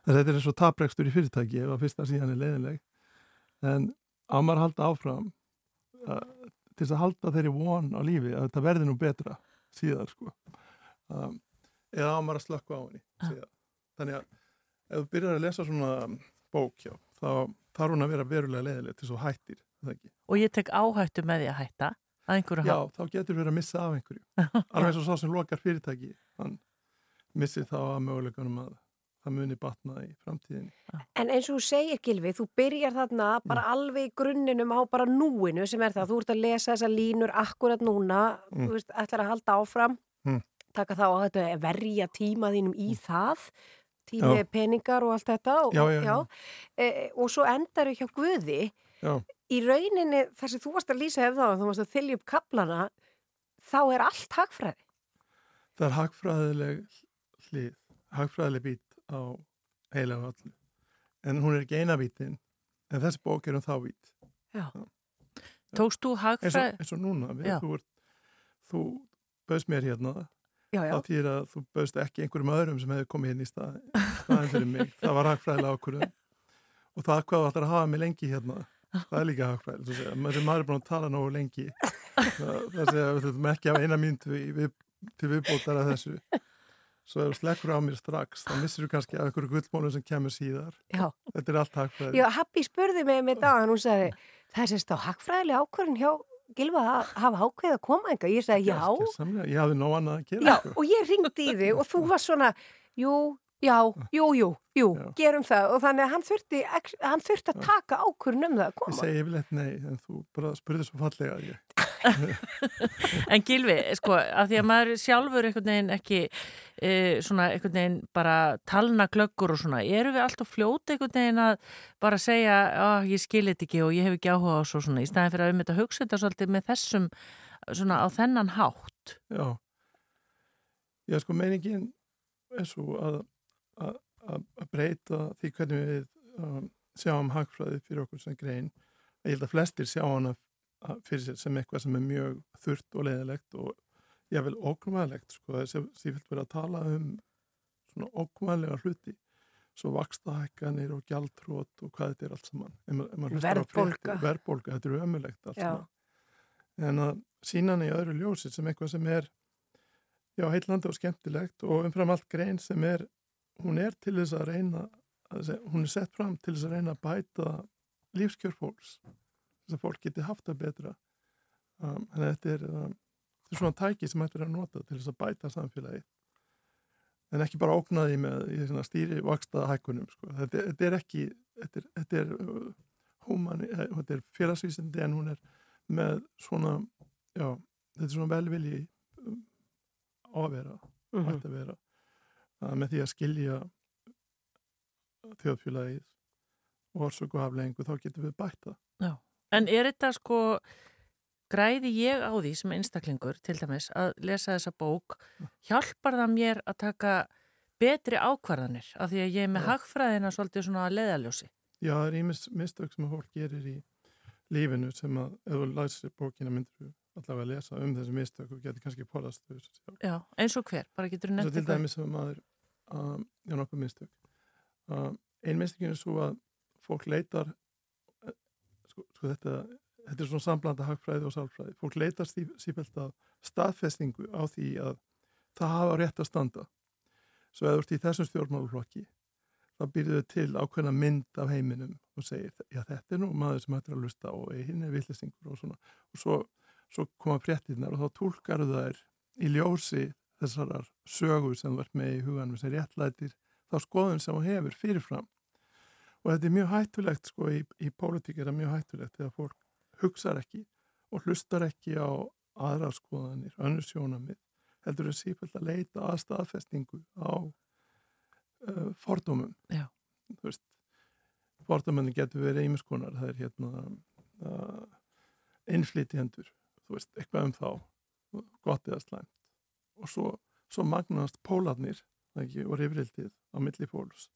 að þetta er eins og taprekstur í fyrirtæki ef að fyrsta síðan er leiðinleg. En ámaður að halda áfram uh, til þess að halda þeirri von á lífi að þetta verði nú betra síðar sko um, eða ámaður að slökka á henni síðar. þannig að ef þú byrjar að lesa svona bók já, þá þarf hún að vera verulega leiðileg til svo hættir? Og ég tek áhættu með því að hætta að einhverju Já, hafa. þá getur verið að missa af einhverju. Alveg eins og svo sem lokar fyrirtæki, hann missir þá að möguleikunum að það muni batna í framtíðinni. En eins og þú segir Gilvi, þú byrjar þarna bara alveg í grunninum á bara núinu sem er það. Þú ert að lesa þessa línur akkurat núna, Mm. þú veist, ætlar að halda áfram, Mm. taka þá að þetta verja tíma þínum í það, tími Já. peningar og allt þetta. Og, Já, já, já. E, og svo endar hjá Guði, Já, í rauninni þar sem þú varst að lýsa ef þá, þú varst að þylja upp kaplana, þá er allt hagfræði. það er hagfræðileg hlið, hagfræðileg bít á heilega allu. En hún er ekki eina bítin, en þessi bók er um þá vít Já. Tókst þú hagfræði? og, eins og núna við, Já. þú, ert, þú bauðst mér hérna Já, já. það týr að þú bauðst ekki einhverjum öðrum sem hefði komið inn í stað, staðin fyrir mig það var hagfræðilega ákvörðun og það hvað þú ætlar að hafa mig lengi hérna það er líka svo segja. maður er búin að tala nógu lengi það, það segja að við þurfum ekki að hafa eina við, til viðbótar að þessu svo ef þú slekkur á mér strax þá missir þú kannski að einhverju gullmónu sem kemur síðar Já. þetta er allt hagfræði Já, Happy spurði mig með dagan, hún sagði, það er sérst á hagfræðilega ákvörðin hjá Gilva að hafa ákveð að koma enga. Ég sagði, já, Samlega, ég hafði nóg annað að gera já, og ég ringdi í þig og þú var svona, jú, já, jú, jú, jú, gerum það. Og þannig að hann þurfti, hann þurfti að taka ákvörðin um það að ég koma. segi yfirleitt nei en þú bara spurði svo fallega að ég. En Gilvi, sko, af því að maður sjálfur einhvern veginn ekki e, svona einhvern veginn bara talna glöggur og svona, eru við alltaf fljóta einhvern veginn að bara segja að ég skil þetta ekki og ég hef ekki áhuga á svo svona, í staðin fyrir að við mynda að hugsa þetta svolítið með þessum, svona á þennan hátt. Já, já sko meiningin er svo að, að, breyta því hvernig við um, sjáum hagfræði fyrir okkur sem grein. Ég held að flestir sjá hana fyrir sér sem eitthvað sem er mjög þurrt og leiðilegt og vil ókvæðilegt sko, þess að sífilt verið að tala um svona ókvæðilega hluti svo vakstahækkanir og gjaldrót og hvað þetta er allt saman. Fréttir- Verðbólga, þetta er ömulegt allt Já. saman en að sína hann í öðru ljósi sem eitthvað sem er já, heillandi og skemmtilegt og umfram allt grein sem er hún er til þess að reyna að segja, hún er sett fram til þess að reyna að bæta lífskjör fólks þess að fólk geti haft það betra um, en þetta er, um, þetta er svona tæki sem hættir að nota til þess að bæta samfélagi en ekki bara ógna því með í svona stýri vaksta hækkunum sko. þetta, þetta er ekki þetta er, þetta er, uh, húmani, eh, þetta er félagsvísindi en hún er með svona já, þetta er svona velvilji um, á að vera Mhm. ætti að vera að með því að skilja þjóðfélagið og orsöku afleggingu þá getum við bæta Já. En er þetta sko, græði ég á því sem einstaklingur til dæmis að lesa þessa bók, hjálpar það mér að taka betri ákvarðanir af því að ég er með hagfræðina svolítið svona að leiðaljósi. Já, það er ímis mistök sem að fólk gerir í lífinu sem að ef þú læsir bókina myndir þú allavega að lesa um þessi mistök og getur kannski forðast þau. Já, eins og hver, bara getur Svo nefnt til dæmis sem maður um, já, nokkuð mistök. Um, ein mistökin er svo að fólk leitar eh, sko, sko þetta þetta er svona samblanda hagfræði og sálfræði. Fólk leitar sí, sífælt að staðfestingu á því að það hafa rétt að standa. Svo eða ert í þessum stjórnmáluflokki þá býrðu þau til ákveðna mynd af heiminum og segir, já þetta er nú maður sem hættir að lusta og hinn er villisingur og svona. Og svo, svo koma fréttinnar og þá tólkar þær í ljósi þessarar sögur sem verð með í huganum sem réttlætir þá skoðun sem hún hefur fyrirfram. Og þetta er mjög hættulegt sko í, í pólitík er það mjög hættulegt þegar fólk hugsar ekki og hlustar ekki á aðrar skoðanir, önnur sjónamið heldur en sífælt að leita að staðfestingu á uh, fordómum. Fordómanu getur verið einmiskonar það er hérna uh, innflytjendur þú veist, eitthvað um þá gott eða slæmt og svo, svo magnast pólarnir ekki, og rifrildið á milli fólks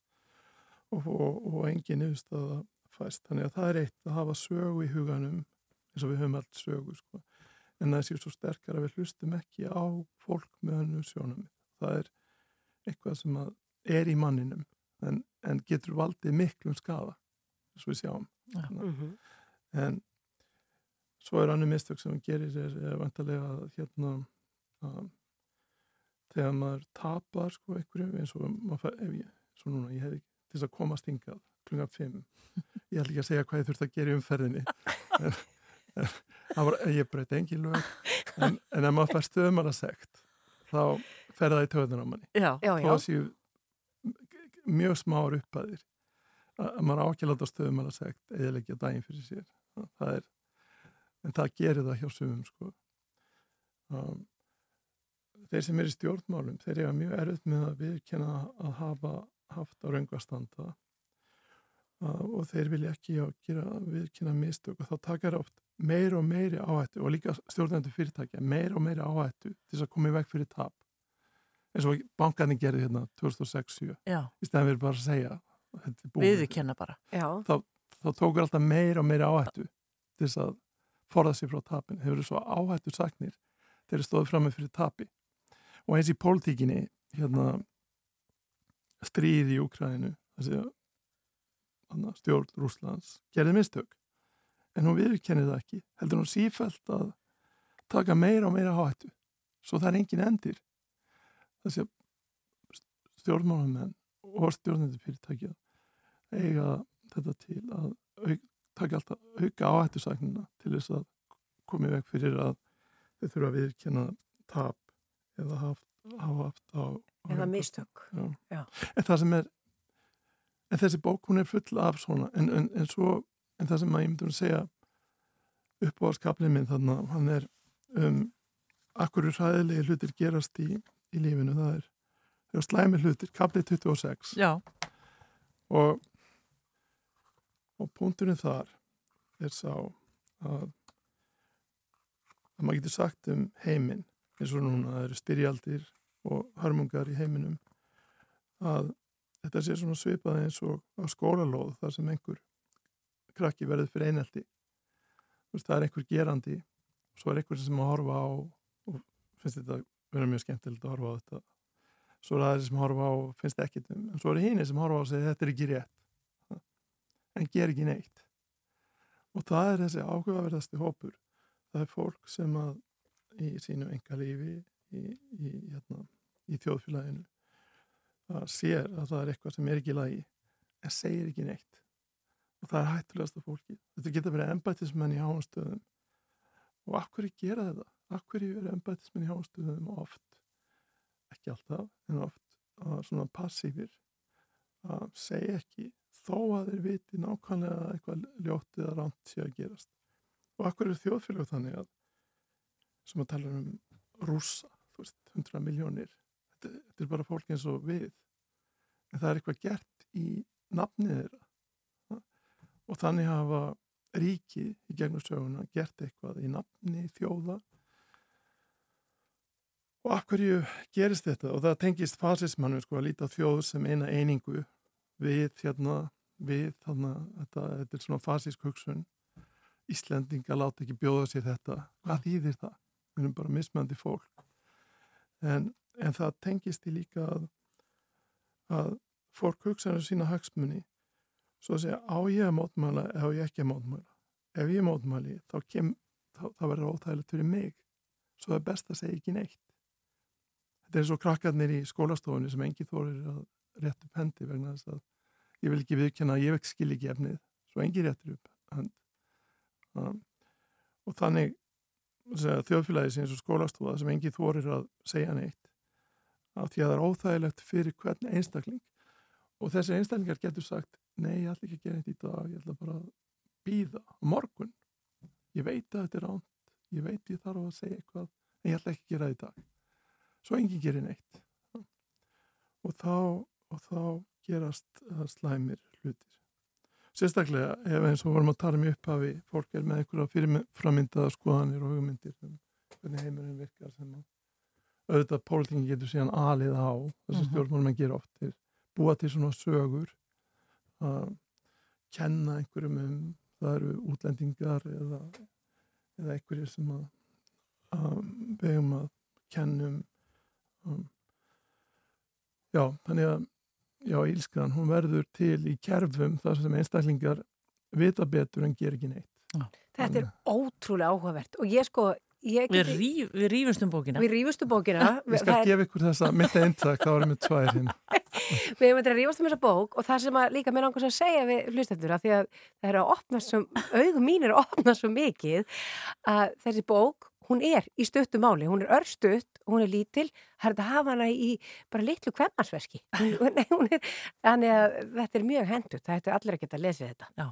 og, og, og engin yfirstaða fæst þannig að það er eitt að hafa sögu í huganum eins og við höfum allt sögu sko. en það séu svo sterkar að við hlustum ekki á fólk með önnu sjónum það er eitthvað sem er í manninum en, en getur valdið miklum skada eins og við sjáum Já. Mhm. en svo er annu mistök sem hann gerir er, er vantarlega að hérna að þegar maður tapar sko einhverju eins og maður fær, ef ég, svo núna ég hefði til þess að komast hingað klunga 5 ég ætla ekki að segja hvað ég þurfti að gera í umferðinni. En, en var, ég breytti engin lög. En, en ef maður fær stöðum að segt þá fer það í töðunar á manni. Já, Já, já. að séu mjög smáur uppaðir að maður á ekki að láta stöðum að segt eða ekki að daginn fyrir sér. Það er, en það gerir það hjá sumum sko. Um, þeir sem eru í stjórnmálum þeir eru mjög erfitt með að viðkenna að hafa haft á raungastanda uh, og þeir vilja ekki að gera viðkenna mistök og þá takar oft meir og meiri áhættu og líka stjórnendur fyrirtækja meir og meiri áhættu til þess að koma í veg fyrir tap eins og bankarnir gerði hérna 2006 Já. í stæðan við bara að segja er. Viðurkenna bara. Þá, þá tókur alltaf meira og meira áhættu til þess að forða sér frá tapin. Hefur svo áhættu saknir þeir stóðu fram með fyrir tapi. Og í pólitíkinni, hérna, stríð í Úkræðinu, þessi hana, stjórn Rúslands, gerði mistök. En hún viðurkennið það ekki. Heldur hún sífælt að taka meira og meira áhættu. Svo það er engin endir. Þessi stjórnmálamenn og stjórnendur fyrirtækja eiga þetta til að auk, taka alltaf auka áhættusæknina til þess að koma í veg fyrir að þau þurfa að viðkjanna tap eða haft, hafa haft á, Eða mistök. Já. Já. En það sem er en þessi bók hún er full af svona en, en, en svo, en það sem að ég myndi að segja upp á skaplið minn þannig að hann er um akkur hræðilegi hlutir gerast í, í lífinu, það er það er slæmi hlutir, kaplið 26 Já. og og punkturinn þar er sá að að maður getur sagt um heiminn eins og núna það eru styrjaldir og hörmungar í heiminum að þetta sé svona svipað eins og á skólalóð þar sem einhver krakki verður fyrir einelti. Það er einhver gerandi og svo er einhver sem að horfa á og finnst þetta vera mjög skemmtilegt að horfa á þetta. Svo er það sem horfa á og finnst ekkit um en svo er hínir sem horfa á og segja þetta er ekki rétt. En ger ekki neitt. Og það er þessi áhugaverðasti hópur. Það er fólk sem að í sínu enga lífi í, í, hérna, í þjóðfélaginu að sér að það er eitthvað sem er ekki í lagi en segir ekki neitt. Og það er hættulegast af fólki þetta getur verið embættismenn í háanstöðum og af hverju gera þetta af hverju eru embættismenn í háanstöðum oft ekki alltaf en oft að svona passífir að segja ekki þó að þeir viti nákvæmlega að eitthvað ljótt eða rámt sé að gerast? Og akkur er þjóðfélag þannig að sem að tala um rúsa, þú veist, 100 miljónir þetta, þetta er bara fólk eins og við. En það er eitthvað gert í nafnið þeirra. Og þannig hafa ríki í gegnum söguna gert eitthvað í nafni þjóða. Og akkurju gerist þetta? Og það tengist fasismannum sko að líta þjóð sem eina einingu við hérna við þarna, þetta, þetta er svona fasísk hugsun. Íslendinga láta ekki bjóða sér þetta. Hvað þýðir það? Við erum bara mismöndi fólk. En, en það tengist í líka að, að fólk hugsa um sína hagsmunni svo að segja á ég að mótmæla eða á ég ekki að mótmæla? Ef ég mótmæli þá, kem, þá, þá verður óþægilegt fyrir mig. Svo er best að segja ekki neitt. Þetta er svo krakkarnir í skólastofunni sem engi þórir að rétt upp hendi vegna þess að ég vil ekki viðkjanna ég vekk skil ekki efnið. Svo engi réttur upp hand og þannig þjóðfélagi sem og skólastofa sem engi þórir að segja neitt af því að það er óþægilegt fyrir hvern einstakling. Og þessi einstaklingar getur sagt nei, ég ætla ekki að gera þetta í dag ég ætla bara að býða morgun. Ég veit að þetta er ránt ég veit ég þarf að segja eitthvað en ég ætla ekki að gera þetta í dag. Svo enginn gerir neitt. Og þá, og þá gerast slæmir hlutir sérstaklega ef eins og vorum að tala um upphafi fólk er með einhverja fyrirframindaða skoðanir og hugmyndir um hvernig heimurinn virkar sem að auðvitað pólitingin getur síðan alið á þessi Mhm. stjórnmálum að gera oft búa til svona sögur að kenna einhverjum um það eru útlendingar eða, eða einhverjir sem að, að vegum að kennum um, já, þannig að já, ílskan, hún verður til í kerfum þar sem einstaklingar vita betur en ger ekki neitt. Þetta er ótrúlega áhugavert. Og ég sko ég Við, geti- ríf, við rífumst um bókina. Við rífust um bókina. Ég skal er- gefa ykkur þessa mitt eintak, þá erum við tvær hérna. Við hefum þetta að rífast um þessa bók og það sem að líka mér langast að segja við hlustendur að því að það er að opna svo, augum mín er að opna svo mikið að þessi bók, hún er í stuttu máli, hún er örstutt, hún er lítil, það er þetta að hafa hana í bara litlu kvemmarsverki. Þannig að þetta er mjög hendut, það ættu allir að geta að lesa þetta. Já.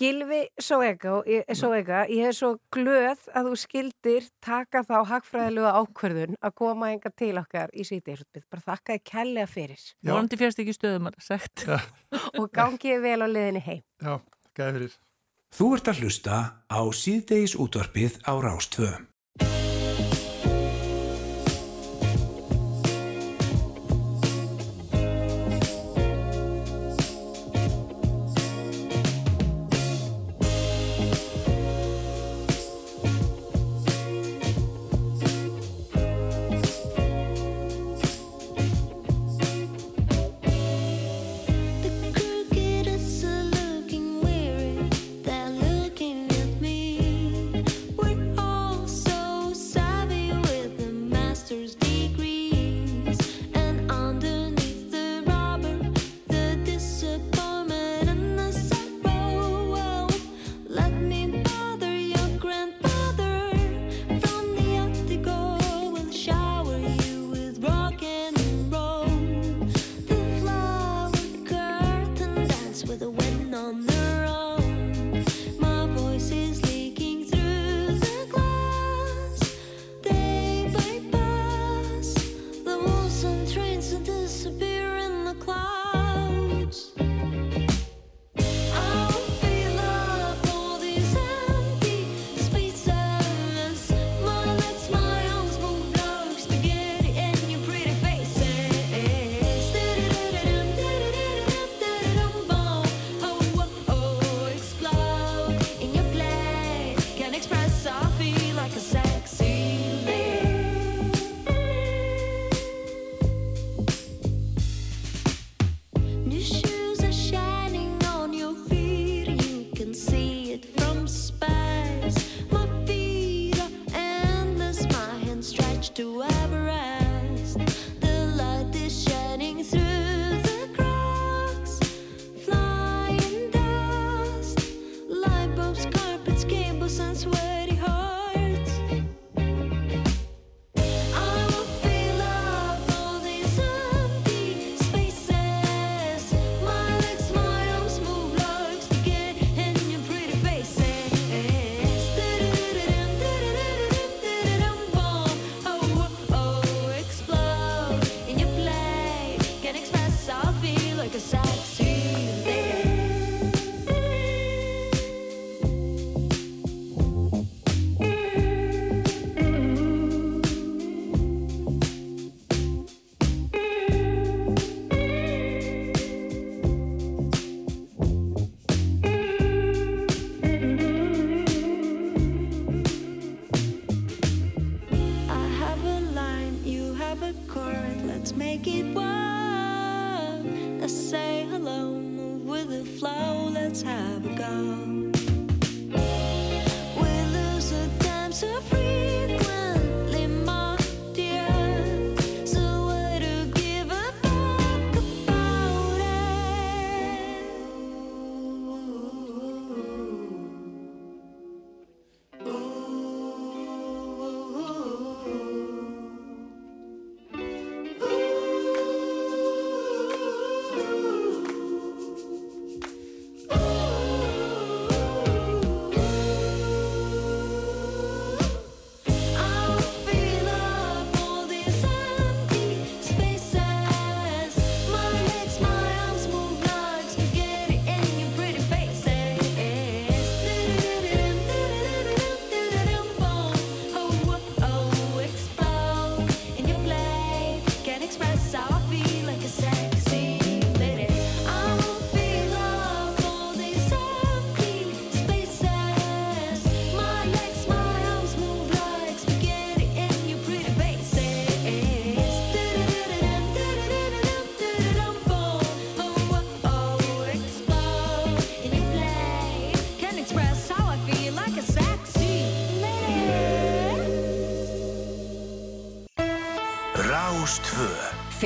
Gilvi Sóega, Sóega, ég er svo glöð að þú skildir taka þá hagfræðilega ákvörðun að koma enga til okkar í síðdegisutbyggð. Bara þakka þið kellega fyrir Vonandi fjast ekki stöðum að sagt. Og gangið vel á liðinni heim. Já, gæði fyrir. Þú ert að hlusta á síðdeis útvarpið á Rástvö.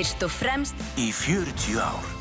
Fyrst og fremst í 40 ár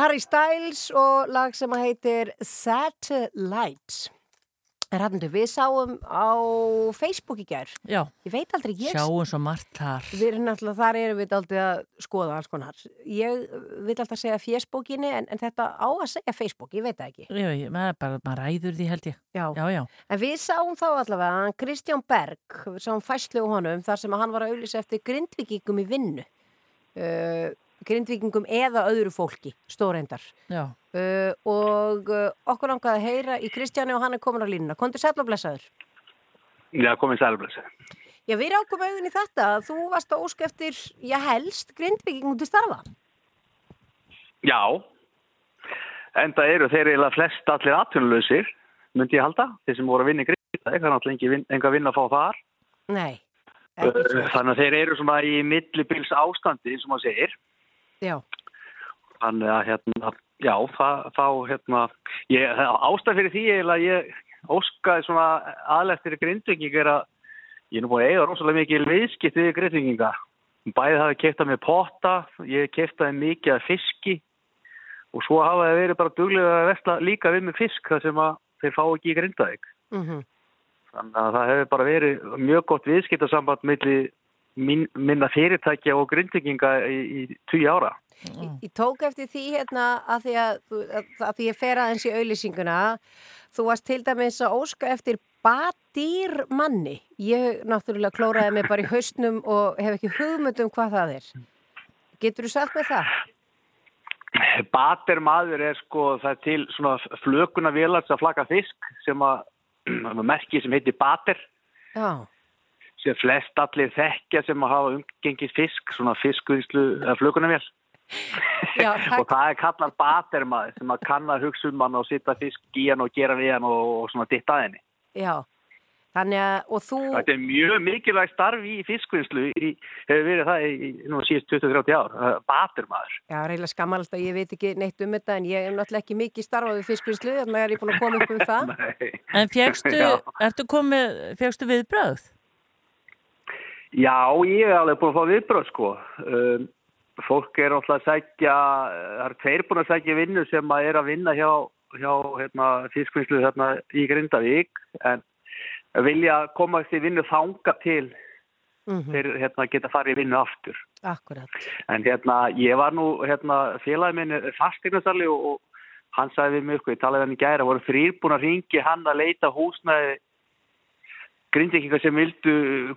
er Harry Styles og lag sem að heitir Satellites. Rafnundur, við sáum á Facebook í gær. Já. Ég veit aldrei, ég... Sjáum svo margt þar. Við erum náttúrulega, þar erum við aldrei að skoða alls konar. Ég vil alltaf segja fésbókinni en, en þetta á að segja Facebook, ég veit það ekki. Já, ég, maður, bara, maður ræður því held ég. Já. Já, já. En við sáum þá allavega hann Kristján Berg, við sáum fæslu honum þar sem hann var að auðlýsa eftir grindvikingum í vinnu. Uh, grindvikingum eða öðru fólki, stóreindar. Já. Uh, og uh, okkur langaði að heyra í Kristjáni og hann er komin á línuna. Kondur sæll og blessaður. Já, komið sælblessi. Já, við rákum auðin í þetta að þú varst að óska eftir, já helst, grindvikingum til starfa. Já, enda eru þeir eiginlega flest allir atvinnuleysir, myndi ég halda, þeir sem voru að vinna í grinda, það er náttúrulega enga vinna að fá þar. Nei. Þannig að þeir eru svona í millibils ástandi, eins og maður segir. Já. Þannig að hérna, já, það, þá hérna, ég, ástæð fyrir því að ég óskaði svona aðleftir grindviking er að ég er nú búin að eiga rosalega mikið viðskiptið við grindvikinga. Bæði hafi keiftað með potta, ég keiftaði mikið af fiski og svo hafa það verið bara duglega að vesla líka við með fisk þar sem að þeir fá ekki í grindaðik. Mm Þannig að það hefur bara verið mjög gott viðskiptasamband milli mín, minna fyrirtækja og grindvikinga í, í tíu ára. Ég tók eftir því hérna að því að, þú- að, að því ég fer aðeins í auðlýsinguna þú varst til dæmis að óska eftir badýrmanni ég náttúrulega klóraði mig bara í haustnum og hef ekki hugmynd um hvað það er. Getur þú sagt með það? Batermaður er sko, það er til svona flökuna vélar að flaka fisk sem að, að merki sem heitir bater Já, sem flest allir þekkja sem að hafa umgengið fisk, svona fiskvinnslu eða flökunavél. Já, og það er kallar batermaður sem að kann að hugsa um hann og sitta fisk í hann og gera við hann og, og svona ditta að henni. já Þannig að, og þú Þetta er mjög mikilvægt starfi í fiskvinnslu, í, hefur verið það í, í nú síðust 20-30 ár, batermaður. Já, reyla skammalast að ég veit ekki neitt um þetta en ég hef náttúrulega ekki mikið starfað við fiskvinnslu þannig er ég búin að koma upp um það En fegstu, ertu komið, fegstu viðbröð? Já, ég er alveg búin að fá viðbröð sko. Um, fólk er alltaf að sækja, það er tveir búin að sækja vinnu sem að er að vinna hjá, hjá hérna, fiskvinnslu hérna, í Grindavík en vilja koma til vinnu þanga til Mhm. þeir hérna, geta farið í vinnu aftur. Akkurat En hérna, ég var nú, hérna, félagi minn er fasteignarsali og, og hann sagði við mig, sko, ég talaði hann í gæra, voru þrýr búin að ringi hann að leita húsnæði grindvikingar sem vildu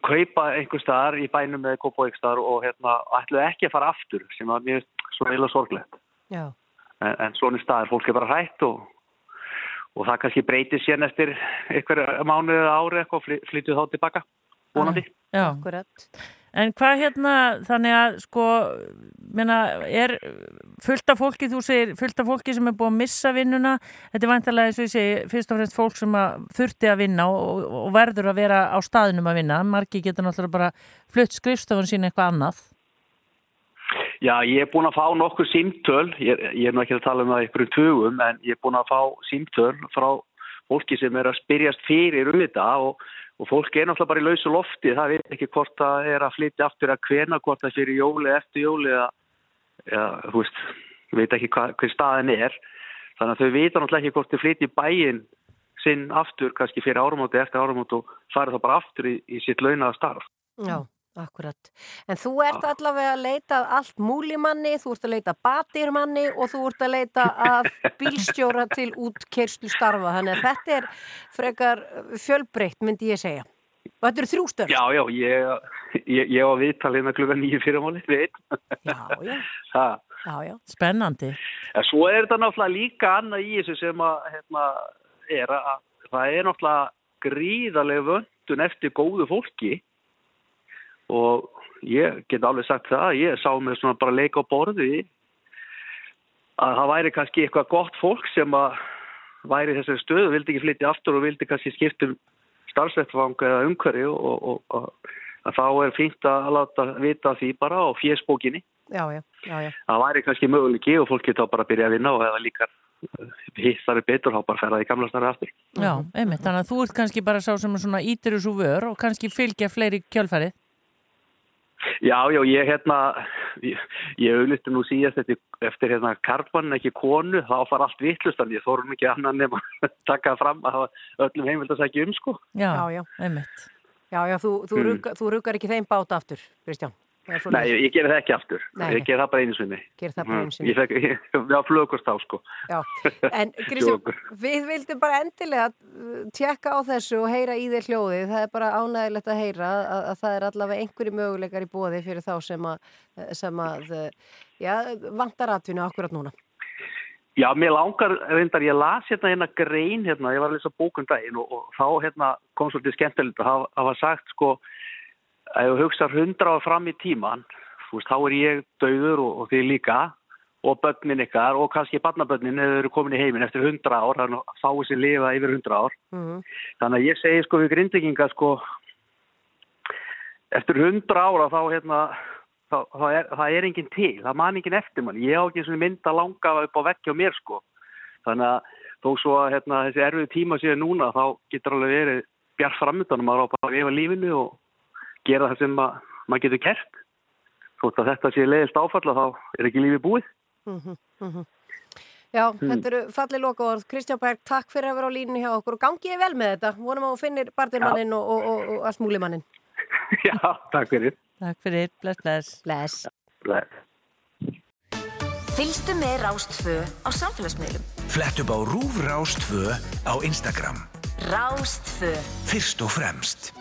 kaupa einhver staðar í bænum eða kópa einhver staðar og hérna, ætluðu ekki að fara aftur sem var mjög svona illa sorglegt. En, en svona staðar, fólk er bara hrætt og, og það kannski breytir sér eftir einhver mánuð eða ári eitthvað og fly- flytjuð þá tilbaka, vonandi. Já. Akkurat. En hvað hérna, þannig að sko, menna, er fullt af fólki, þú segir, fullt af fólki sem er búið að missa vinnuna, þetta er vantarlega, eins og ég segi, fyrst og fremst fólk sem að þurfti að vinna og, og verður að vera á staðinum að vinna, margi getur náttúrulega bara flutt skrifstofun sín eitthvað annað. Já, ég er búin að fá nokkur símtöl, ég, ég er nú ekki að tala um það ykkur tugum, en ég er búin að fá símtöl frá fólki sem er að spyrjast fyrir um þetta og, og fólk er náttúrulega bara í lausu lofti, það veit ekki hvort það er að flytja aftur að hvena, hvort það fyrir jóli, eftir jóli eða, eða þú veist, veit ekki hva, hver staðin er, þannig að þau vita náttúrulega ekki hvort þau flytja í bæinn sinn aftur, kannski fyrir áramóti, eftir áramóti og farið þá bara aftur í, í sitt launaða starf. Já, akkurat. En þú ert allavega að leita allt múlimanni, þú ert að leita batirmanni og þú ert að leita að bílstjóra til útkerslu starfa. Þannig að þetta er frekar fjölbreytt, myndi ég segja. Og þetta eru þrjústörf. Já, já, ég, ég, ég var viðtalið með klukka nýju fyrirmáli, við einn. Já, já. Það. Já, já. Spennandi. En svo er þetta náttúrulega líka annað í þessu sem að, hérna, er að það er náttúrulega gríðarlega vöndun eftir góðu fólki og ég get alveg sagt það, ég sá með svona bara leika á borði að það væri kannski eitthvað gott fólk sem að væri þessari stöðu, vildi ekki flytja aftur og vildi kannski skiptum starfsvettfang eða umhverju og, og, og að þá er fínt að láta vita því bara á já. það væri kannski möguleiki og fólk geta bara að byrja að vinna og eða líka hitt þar er betur þá bara ferða í gamla starfi aftur. Já, einmitt, þannig að þú ert kannski bara sá sem svona ítir þessu vör og kannski fylgja fleiri kjölfærið. Já, já, ég hérna, ég, ég auðlisti nú síðast eftir, eftir hérna karpan ekki konu, þá far allt vittlust en ég þórum ekki annan nema að taka fram að öllum heimild að segja um sko. Já, Já, já. einmitt. Já, já, þú, þú, Mm. rugga, þú ruggar ekki þeim bát aftur, Kristján. Nei, ég, ég geri það ekki aftur. Nei, ég geri það bara einu sinni. Gerir það bara einu sinni. Ég fekk, ég, ég á sko. Já, en Kristján, við vildum bara endilega uh, tjekka á þessu og heyra í þér hljóðið. Það er bara ánægilegt að heyra að, að það er allavega einhverju möguleikar í bóði fyrir þá sem að, sem að já, vantar atvinnu akkurat núna. Já, mér langar, reyndar, ég las hérna hérna grein, hérna, ég var að lesa bókum daginn og, og þá hérna kom svolítið skemmtilegt að hafa, sagt, sko, að ef þú hugsar hundra ára fram í tíman, þú veist, þá er ég dauður og, og þið líka og börnin ykkar og kannski barnabörnin þau eru komin í heiminn eftir hundra ár, þannig að fáið sér lifa yfir hundra ár. Mm. Þannig að ég segi sko við grindvikinga sko eftir hundra ára þá hérna þá, þá er, það er enginn til, það man enginn eftir mann ég á ekki svona mynd að langa upp á vekki á mér sko þannig að þó svo að hérna, þessi erfið tíma séu núna þá getur alveg verið bjart framöndanum að bara að lifa lífinu og gera það sem ma- maður getur kert þótt að þetta sé leiðist áfalla þá er ekki lífið búið Mm -hmm, Já, Mm. þetta eru fallið loka orð. Kristján Berg, takk fyrir að vera á línunni hjá okkur og gangið vel með þetta. Vonum að þú finnir barðirmannin og, og, og, og allt múlimannin. Já, takk fyrir Takk fyrir, bless, bless. Bless. Bless. Fylgstu með Rástfö á samfélagsmiðlum. Flett upp á Rúf Rás 2 á Instagram. Rástfö. Fyrst og fremst.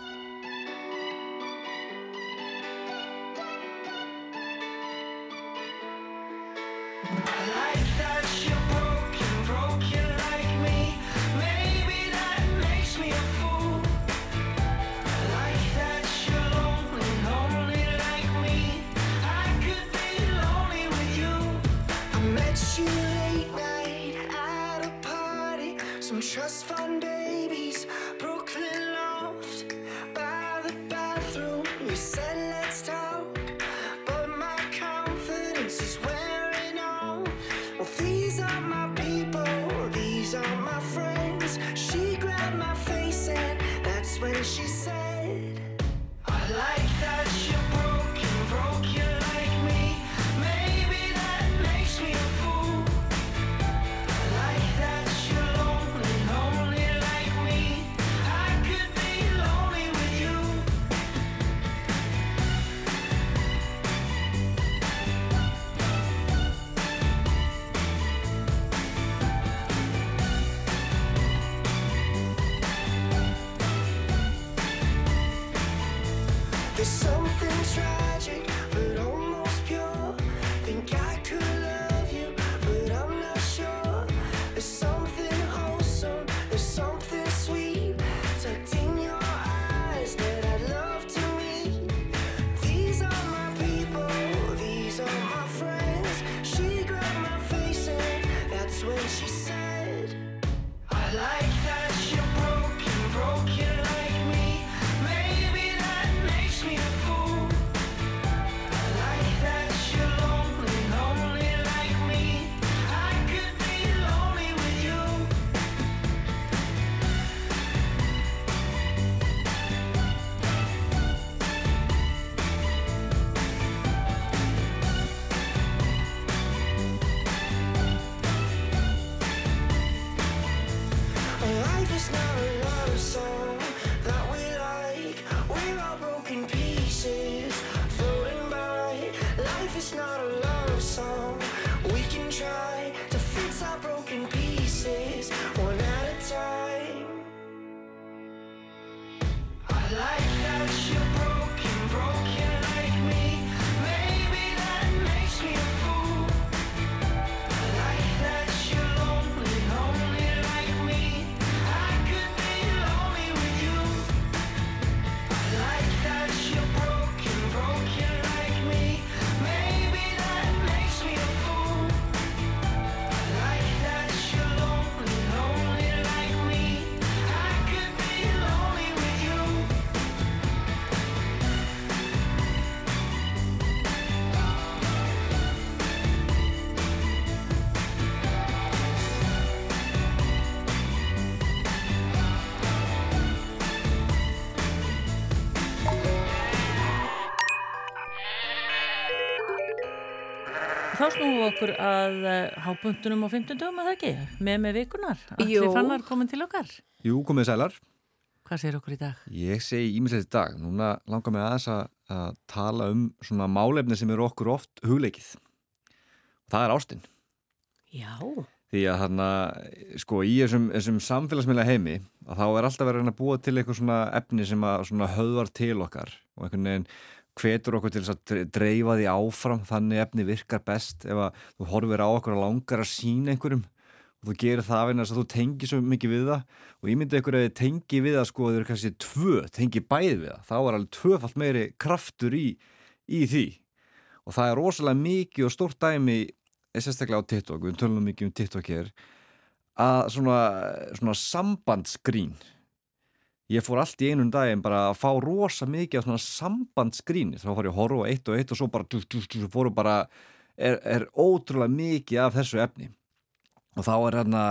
There's Við okkur að uh, hábundunum á 15 dögum, að það ekki? Með með vikunar. Allir fannar komin til okkar. Jú, komið sælar. Hvað segir okkur í dag? Ég segi ímislegt í dag. Núna langar mig aðeins að, að tala um svona málefni sem eru okkur oft hugleikið. Það er ástinn. Já. Því að þarna, sko, í þessum, þessum samfélagsmiðla heimi að þá er alltaf verið að búa til eitthvað svona efni sem að svona höðvar til okkar og einhvern veginn hvetur okkur til að dre- dreifa því áfram þannig efni virkar best ef að þú horfir á okkur og langar að sína einhverjum. Og þú gerir það vegna þess að þú tengir svo mikið við það. Og ég myndi ykkur að þið tengi við það sko þau eru kannski tvö, tengi bæði við það. Þá er alveg tvöfalt meiri kraftur í, í því. Og það er rosalega mikið og stórt dæmi sérstaklega á TikTok, við tölum mikið um TikTok hér að svona, svona sambandsgrín ég fór allt í einum daginn bara að fá rosa mikið svona sambandsgrín þá fór ég að horfa eitt og eitt og svo bara dú, dú, dú, fóru bara er, er ótrúlega mikið af þessu efni. Og þá er hérna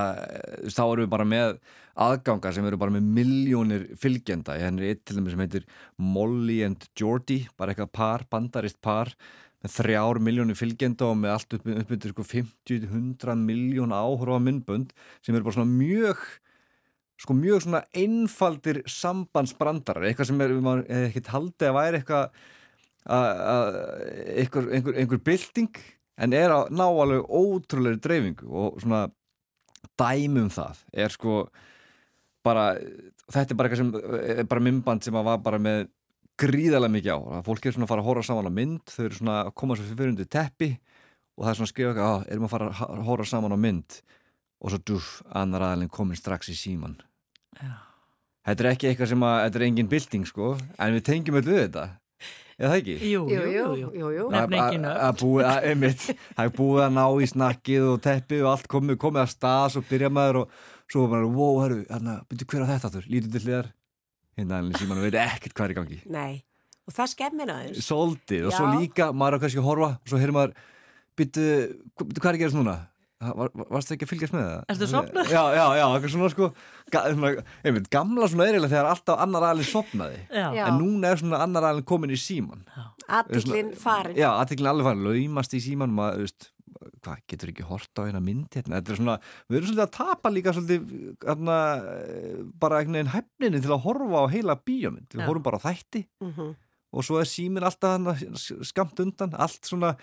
þá erum við bara með aðganga sem eru bara með miljónir fylgjenda. Ég henni eitt til dæmis sem heitir Molly and Jordi, bara eitthvað par bandarist par með þrjár miljónir fylgjenda og með allt upp, upp undir sko 50-100 miljón áhorfa myndbönd sem eru bara svona mjög sko mjög svona einfaldir sambandsbrandarar, eitthvað sem er maður hefði ekkert haldið að væri eitthvað að- að einhver, einhver, einhver bylting en er að ná alveg ótrúlega dreifingu og svona dæmi um það er sko bara, þetta er bara eitthvað sem er bara myndband sem að var bara með gríðarlega mikið á, að fólk er svona að fara að horfa saman á mynd, þau eru svona að koma svo fyrir undir teppi og það er svona að skrifa eitthvað, "Ah, erum að fara að horfa saman á mynd. Og svo dúf, annar aðalinn komin strax í síman Þetta er ekki eitthvað sem að, þetta er engin bylting sko, en við tengjum öll við þetta eða það ekki? Jú, Jú, jú, jú, jú. Nefn ekki Að- nöfn. að að, það er búið að ná í snakkið og teppið og allt komið, komið að stað svo byrja maður og svo bara wow, herru, hérna, byrju hver á þetta aftur lítur til hliðar hérna allir síman og veit ekkert hvað er í gangi Nei. Og það skemmir aðeins. Soldið og svo Já. líka maður er kannski að horfa og svo heyrir maður byrju, byrju hvað er að gerast núna? Var, var, varst það ekki að fylgjast með það? Ertu sofnaður? Já, já, já, eitthvað svona sko einmitt, gamla svona eiginlega þegar alltaf annar aðlið sopnaði Já. En núna er svona annar aðlið komin í síman Attiklinn farin. Já, aðtiklinn alveg farin, laumast í síman maður, veist, hvað, getur ekki hort á eina mynd hérna, þetta er svona, við erum svolítið að tapa líka svolítið, hérna bara einhvern veginn hefninni til að horfa á heila bíómynd, við Já. horfum bara á þætti Mhm. og svo er símin alltaf skamt undan, allt svona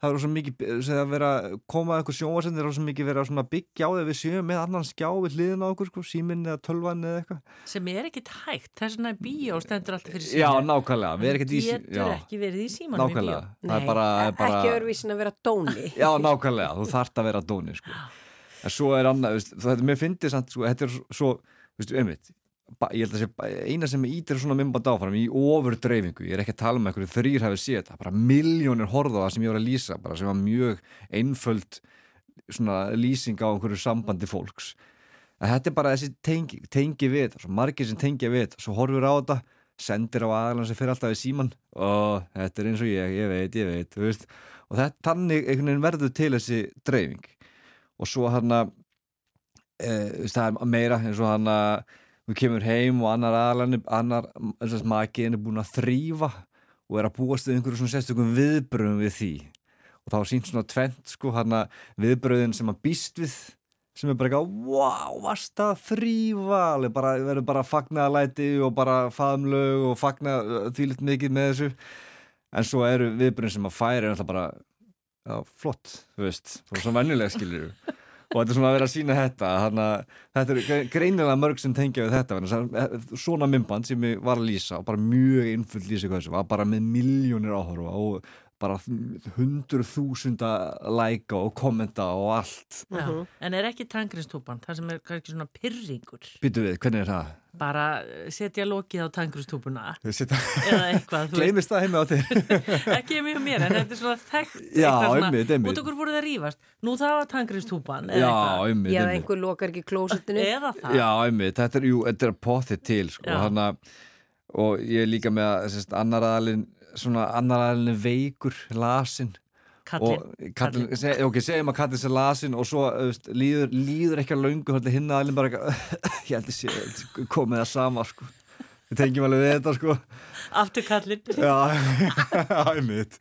það er svo mikið, að vera koma einhver sjónvarsendir og svo mikið vera svona byggja á því að við séum með annan skjá við hliðin á okkur sko, símin eða tölvan eða eitthvað Sem er ekkit hægt, vegna er bíó stendur alltaf fyrir Já, síma. nákvæmlega, við erum ekkert í sí- Getur já. ekki verið í símanum í Nákvæmlega, bíó. það er bara, er bara Ekki öðruvísin að vera dóni. Já, nákvæmlega, þú þarft að vera dóni sko. en svo er annað veist, þetta mér samt, sko, þetta er svo veistu, einmitt, ég held að sé ba- eina sem ítir svona mymband áfram í ofur dreifingu, ég er ekki að tala um einhverju þrýr hafi séð þetta, bara miljónir horfa á það sem ég var að lýsa, bara sem var mjög einföld svona lýsing á einhverju sambandi fólks. Að þetta er bara þessi tengi, tengi við þetta, margir sem tengja við þetta svo horfur á þetta, sendir á aðalann sem fyrir alltaf í síman og þetta er eins og ég, ég veit, ég veit þú veist, og þetta þannig einhvern veginn verður til þessi dreifing. Og svo hann að e, það er meira eins og hann að þú kemur heim og annar aðalann annar makiðin er búin að þrýfa og er að búast við einhverju svona sérstökum viðbröðum við því. Og þá sínt svona tvent sko hann að viðbröðin sem að býst við sem er bara eitthvað, wow, varst að þrýfa alveg bara, verður bara fagnaðalæti og bara faðumlög og fagna því litt mikið með þessu. En svo eru viðbröðin sem að færi er alltaf bara, já, flott þú veist, og svo venjulega skilur og þetta er svona að vera að sína þetta þannig að þetta er gre- greinilega mörg sem tengja við þetta eh, svona mymband sem ég var að lýsa og bara mjög einfull lýsa hvað þessu var bara með miljónir áhorfa og bara hundur þúsunda læka og kommenta og allt Já. En er ekki tangristúpan, það sem er kannski svona pyrringur. Býtu við, hvernig er það? Bara eh, setja lokið á tangristúpuna Sita... eða eitthvað. Gleimist það heima á þér. Ekki mjög mér, en þetta er svona þekkt Já, eitthvað svona, einmitt, einmitt. Út okkur voruð það rífast? Nú það var tangristúpan Já, einmitt, Já, einhver lokar ekki klósitinu. Eða það. Já, einmitt, þetta er, jú, þetta er pottið til sko, hana, og ég er líka með að annar aðalinn svona annar aðalinn er veikur, lasin Kallinn. og kallin, seg, ok, segjum að kallin sér lasin og svo veist, líður, líður ekki að löngu hérna hinn aðalinn bara eitthvað, ég held að sé komið það sama sko. Við tengjum alveg við þetta sko. Aftur kallinn Já, einmitt.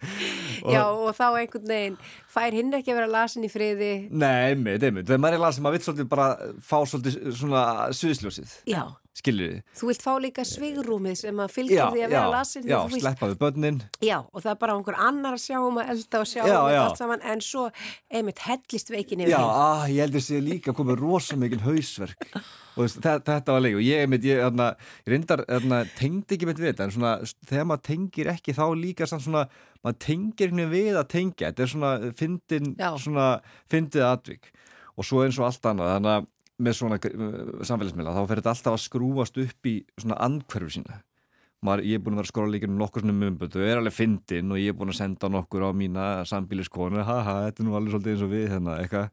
Og Já, og þá einhvern veginn fær hinn ekki að vera lasin í friði? Nei, einmitt, einmitt, þegar maður er lasið, maður vill svolítið bara fá svolítið svona sviðsljósið. Já, Skiljið þið? þú vilt fá líka svigrúmið sem að fylgja því að vera lasin já, þú vilt- sleppa við börnin Já, og það er bara einhver annar að sjá um að elda og sjá Já, um já. allt saman en svo einmitt hellist veikin yfir Já, ah, ég heldur sé líka komið rosa mikil hausverk og þetta, þetta var leik og ég, einmitt, ég, þarna, ég reyndar þarna, tengdi ekki við þetta en svona, þegar maður tengir ekki þá líka samt svona, maður tengir henni við að tengja þetta er svona fyndin Já. svona fyndið atvik og svo eins og allt annað þannig að með svona uh, samfélagsmiðla þá fer þetta alltaf að skrúast upp í svona andhverfu sína Maður, ég er búin að vera að skróla líka um nokkur svona mumbötu og er alveg fyndin og ég er búin að senda nokkur á mína sambíliskonu haha, þetta er nú alveg svolítið eins og við hérna, eitthvað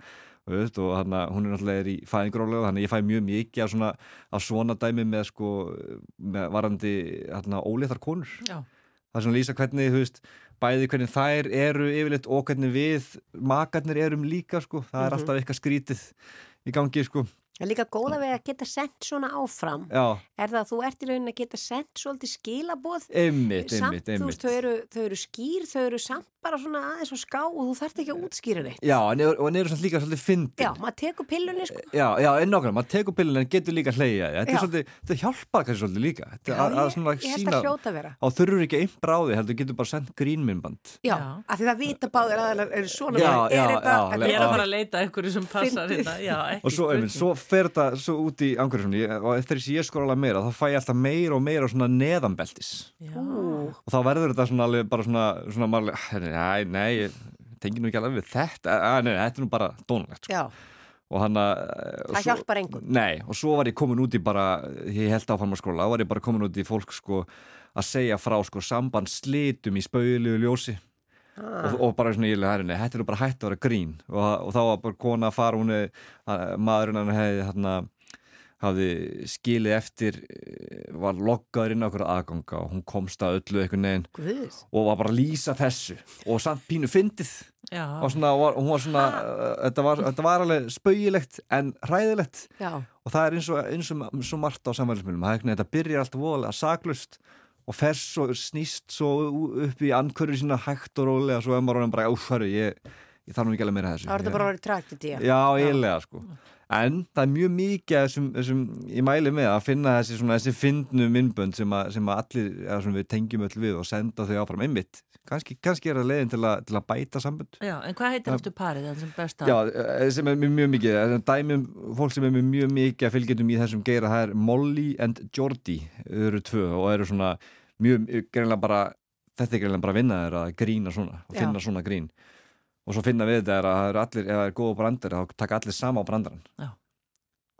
veist, og hana, hún er náttúrulega í fæðingrólega þannig ég fæ mjög mikið af svona, af svona dæmi með sko með varandi hana, óléttar konur Já. það er svona lýsa hvernig veist, bæði hvernig þær eru yfirleitt og hvernig við makarnir erum líka sko, það er Mhm. alltaf eitthvað skrítið í gangi sko er líka góða við að geta sendt svona áfram Já. er það að þú ert í raunin að geta sendt svolítið skilaboð Einmitt, samt, einmitt, einmitt. veist, þau eru, þau eru skýr þau eru samt bara svona aðeins og ská og þú þarft ekki að útskýra neitt. Já, en og hann eru samt líka svolítið fyndin Já, maður tekur pillunni sko. Já, já, en nákvæmlega, maður tekur pillin en getur líka hleyja Þetta er svolítið, þetta hjálpar kannski svolítið líka. Þetta Já, að, að svona ég held sína að hljóta vera. Á þurfur ekki einn bráði, heldur getur bara sendt grínmyndband. Já, af því það vita báðir aðeinar eru svona Já, er já, þetta, já, þetta Ég er að fara að leita að einhverju sem passar Fyndið. hérna. Já, ekki Og svo, einmitt, svo fer þetta svo út í angurðisum og eftir þess að ég skóla meira þá fæ ég alltaf meira og þá verður þetta svona alveg bara svona, svona maður, alveg, nei, nei, ég tengi nú ekki alveg við þetta, að, nei, þetta er nú bara dónulegt sko. Og hann að það hjálpar engum. Nei, og svo var ég komin út í bara ég held áfram að skóla, þá var ég bara komin út í fólk sko að segja frá sko samband slitum í spauðilegu ljósi. Ah. og, og bara svona leði þetta er nú bara hægt að vera grín. Og, og þá var bara kona að fara hún að- maðurinn hann hefði hérna hafði skilið eftir eh, var loggaður inn á okkur aðganga og hún komst að öllu einhvern veginn Guð. og var bara að lýsa þessu og samt pínu fyndið. Og svona, var, hún var svona uh, þetta, var, þetta var alveg spauilegt en hræðilegt. Já. og það er eins og, eins og svo margt á samvælismiðlum þetta byrjar alltaf voðalega saklust og fer svo snýst svo upp í ankurri sína hægt og rólega svo er maður orðinn bara, hörru, ég, ég þarf nú ekki alveg meira þessu. Það er þetta bara að vera tragedía Já, eiginlega sko En það er mjög mikið þessum, þessum ég mæli með að finna þessi, svona, þessi fyndnu myndbönd sem, að, sem að allir eða sem við tengjum öll við og senda þau áfram einmitt. Kannski, kannski er það leiðin til, að- til að bæta sambönd. Já, en hvað heitir aftur parið þann sem besta? Já, eh, sem er mjög mikið eh, dæmum, fólk sem er mjög mikið að fylgjöndum í þessum geira, það er Molly and Jordi, eru tvö og eru svona mjög, greinlega bara þetta er greinlega bara að vinna þeir að grína svona og finna svona grín og svo finna við þetta er að það eru allir, ef það er góða brandar þá taka allir sama á brandarann Já.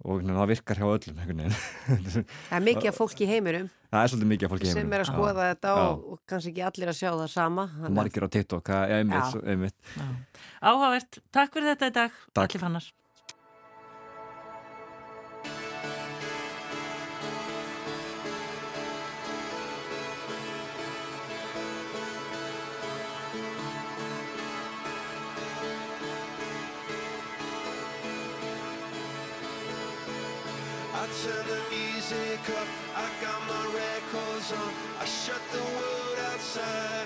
og veginn, það virkar hjá öllum Það er mikið af fólki í heiminum það er svolítið mikið af fólki í sem heiminum. er að skoða Já. þetta og, og kannski ekki allir að sjá það sama margir á TikTok, er einmitt. Áhugavert, takk fyrir þetta í dag. Allir fannar music up, I got my records on. I shut the world outside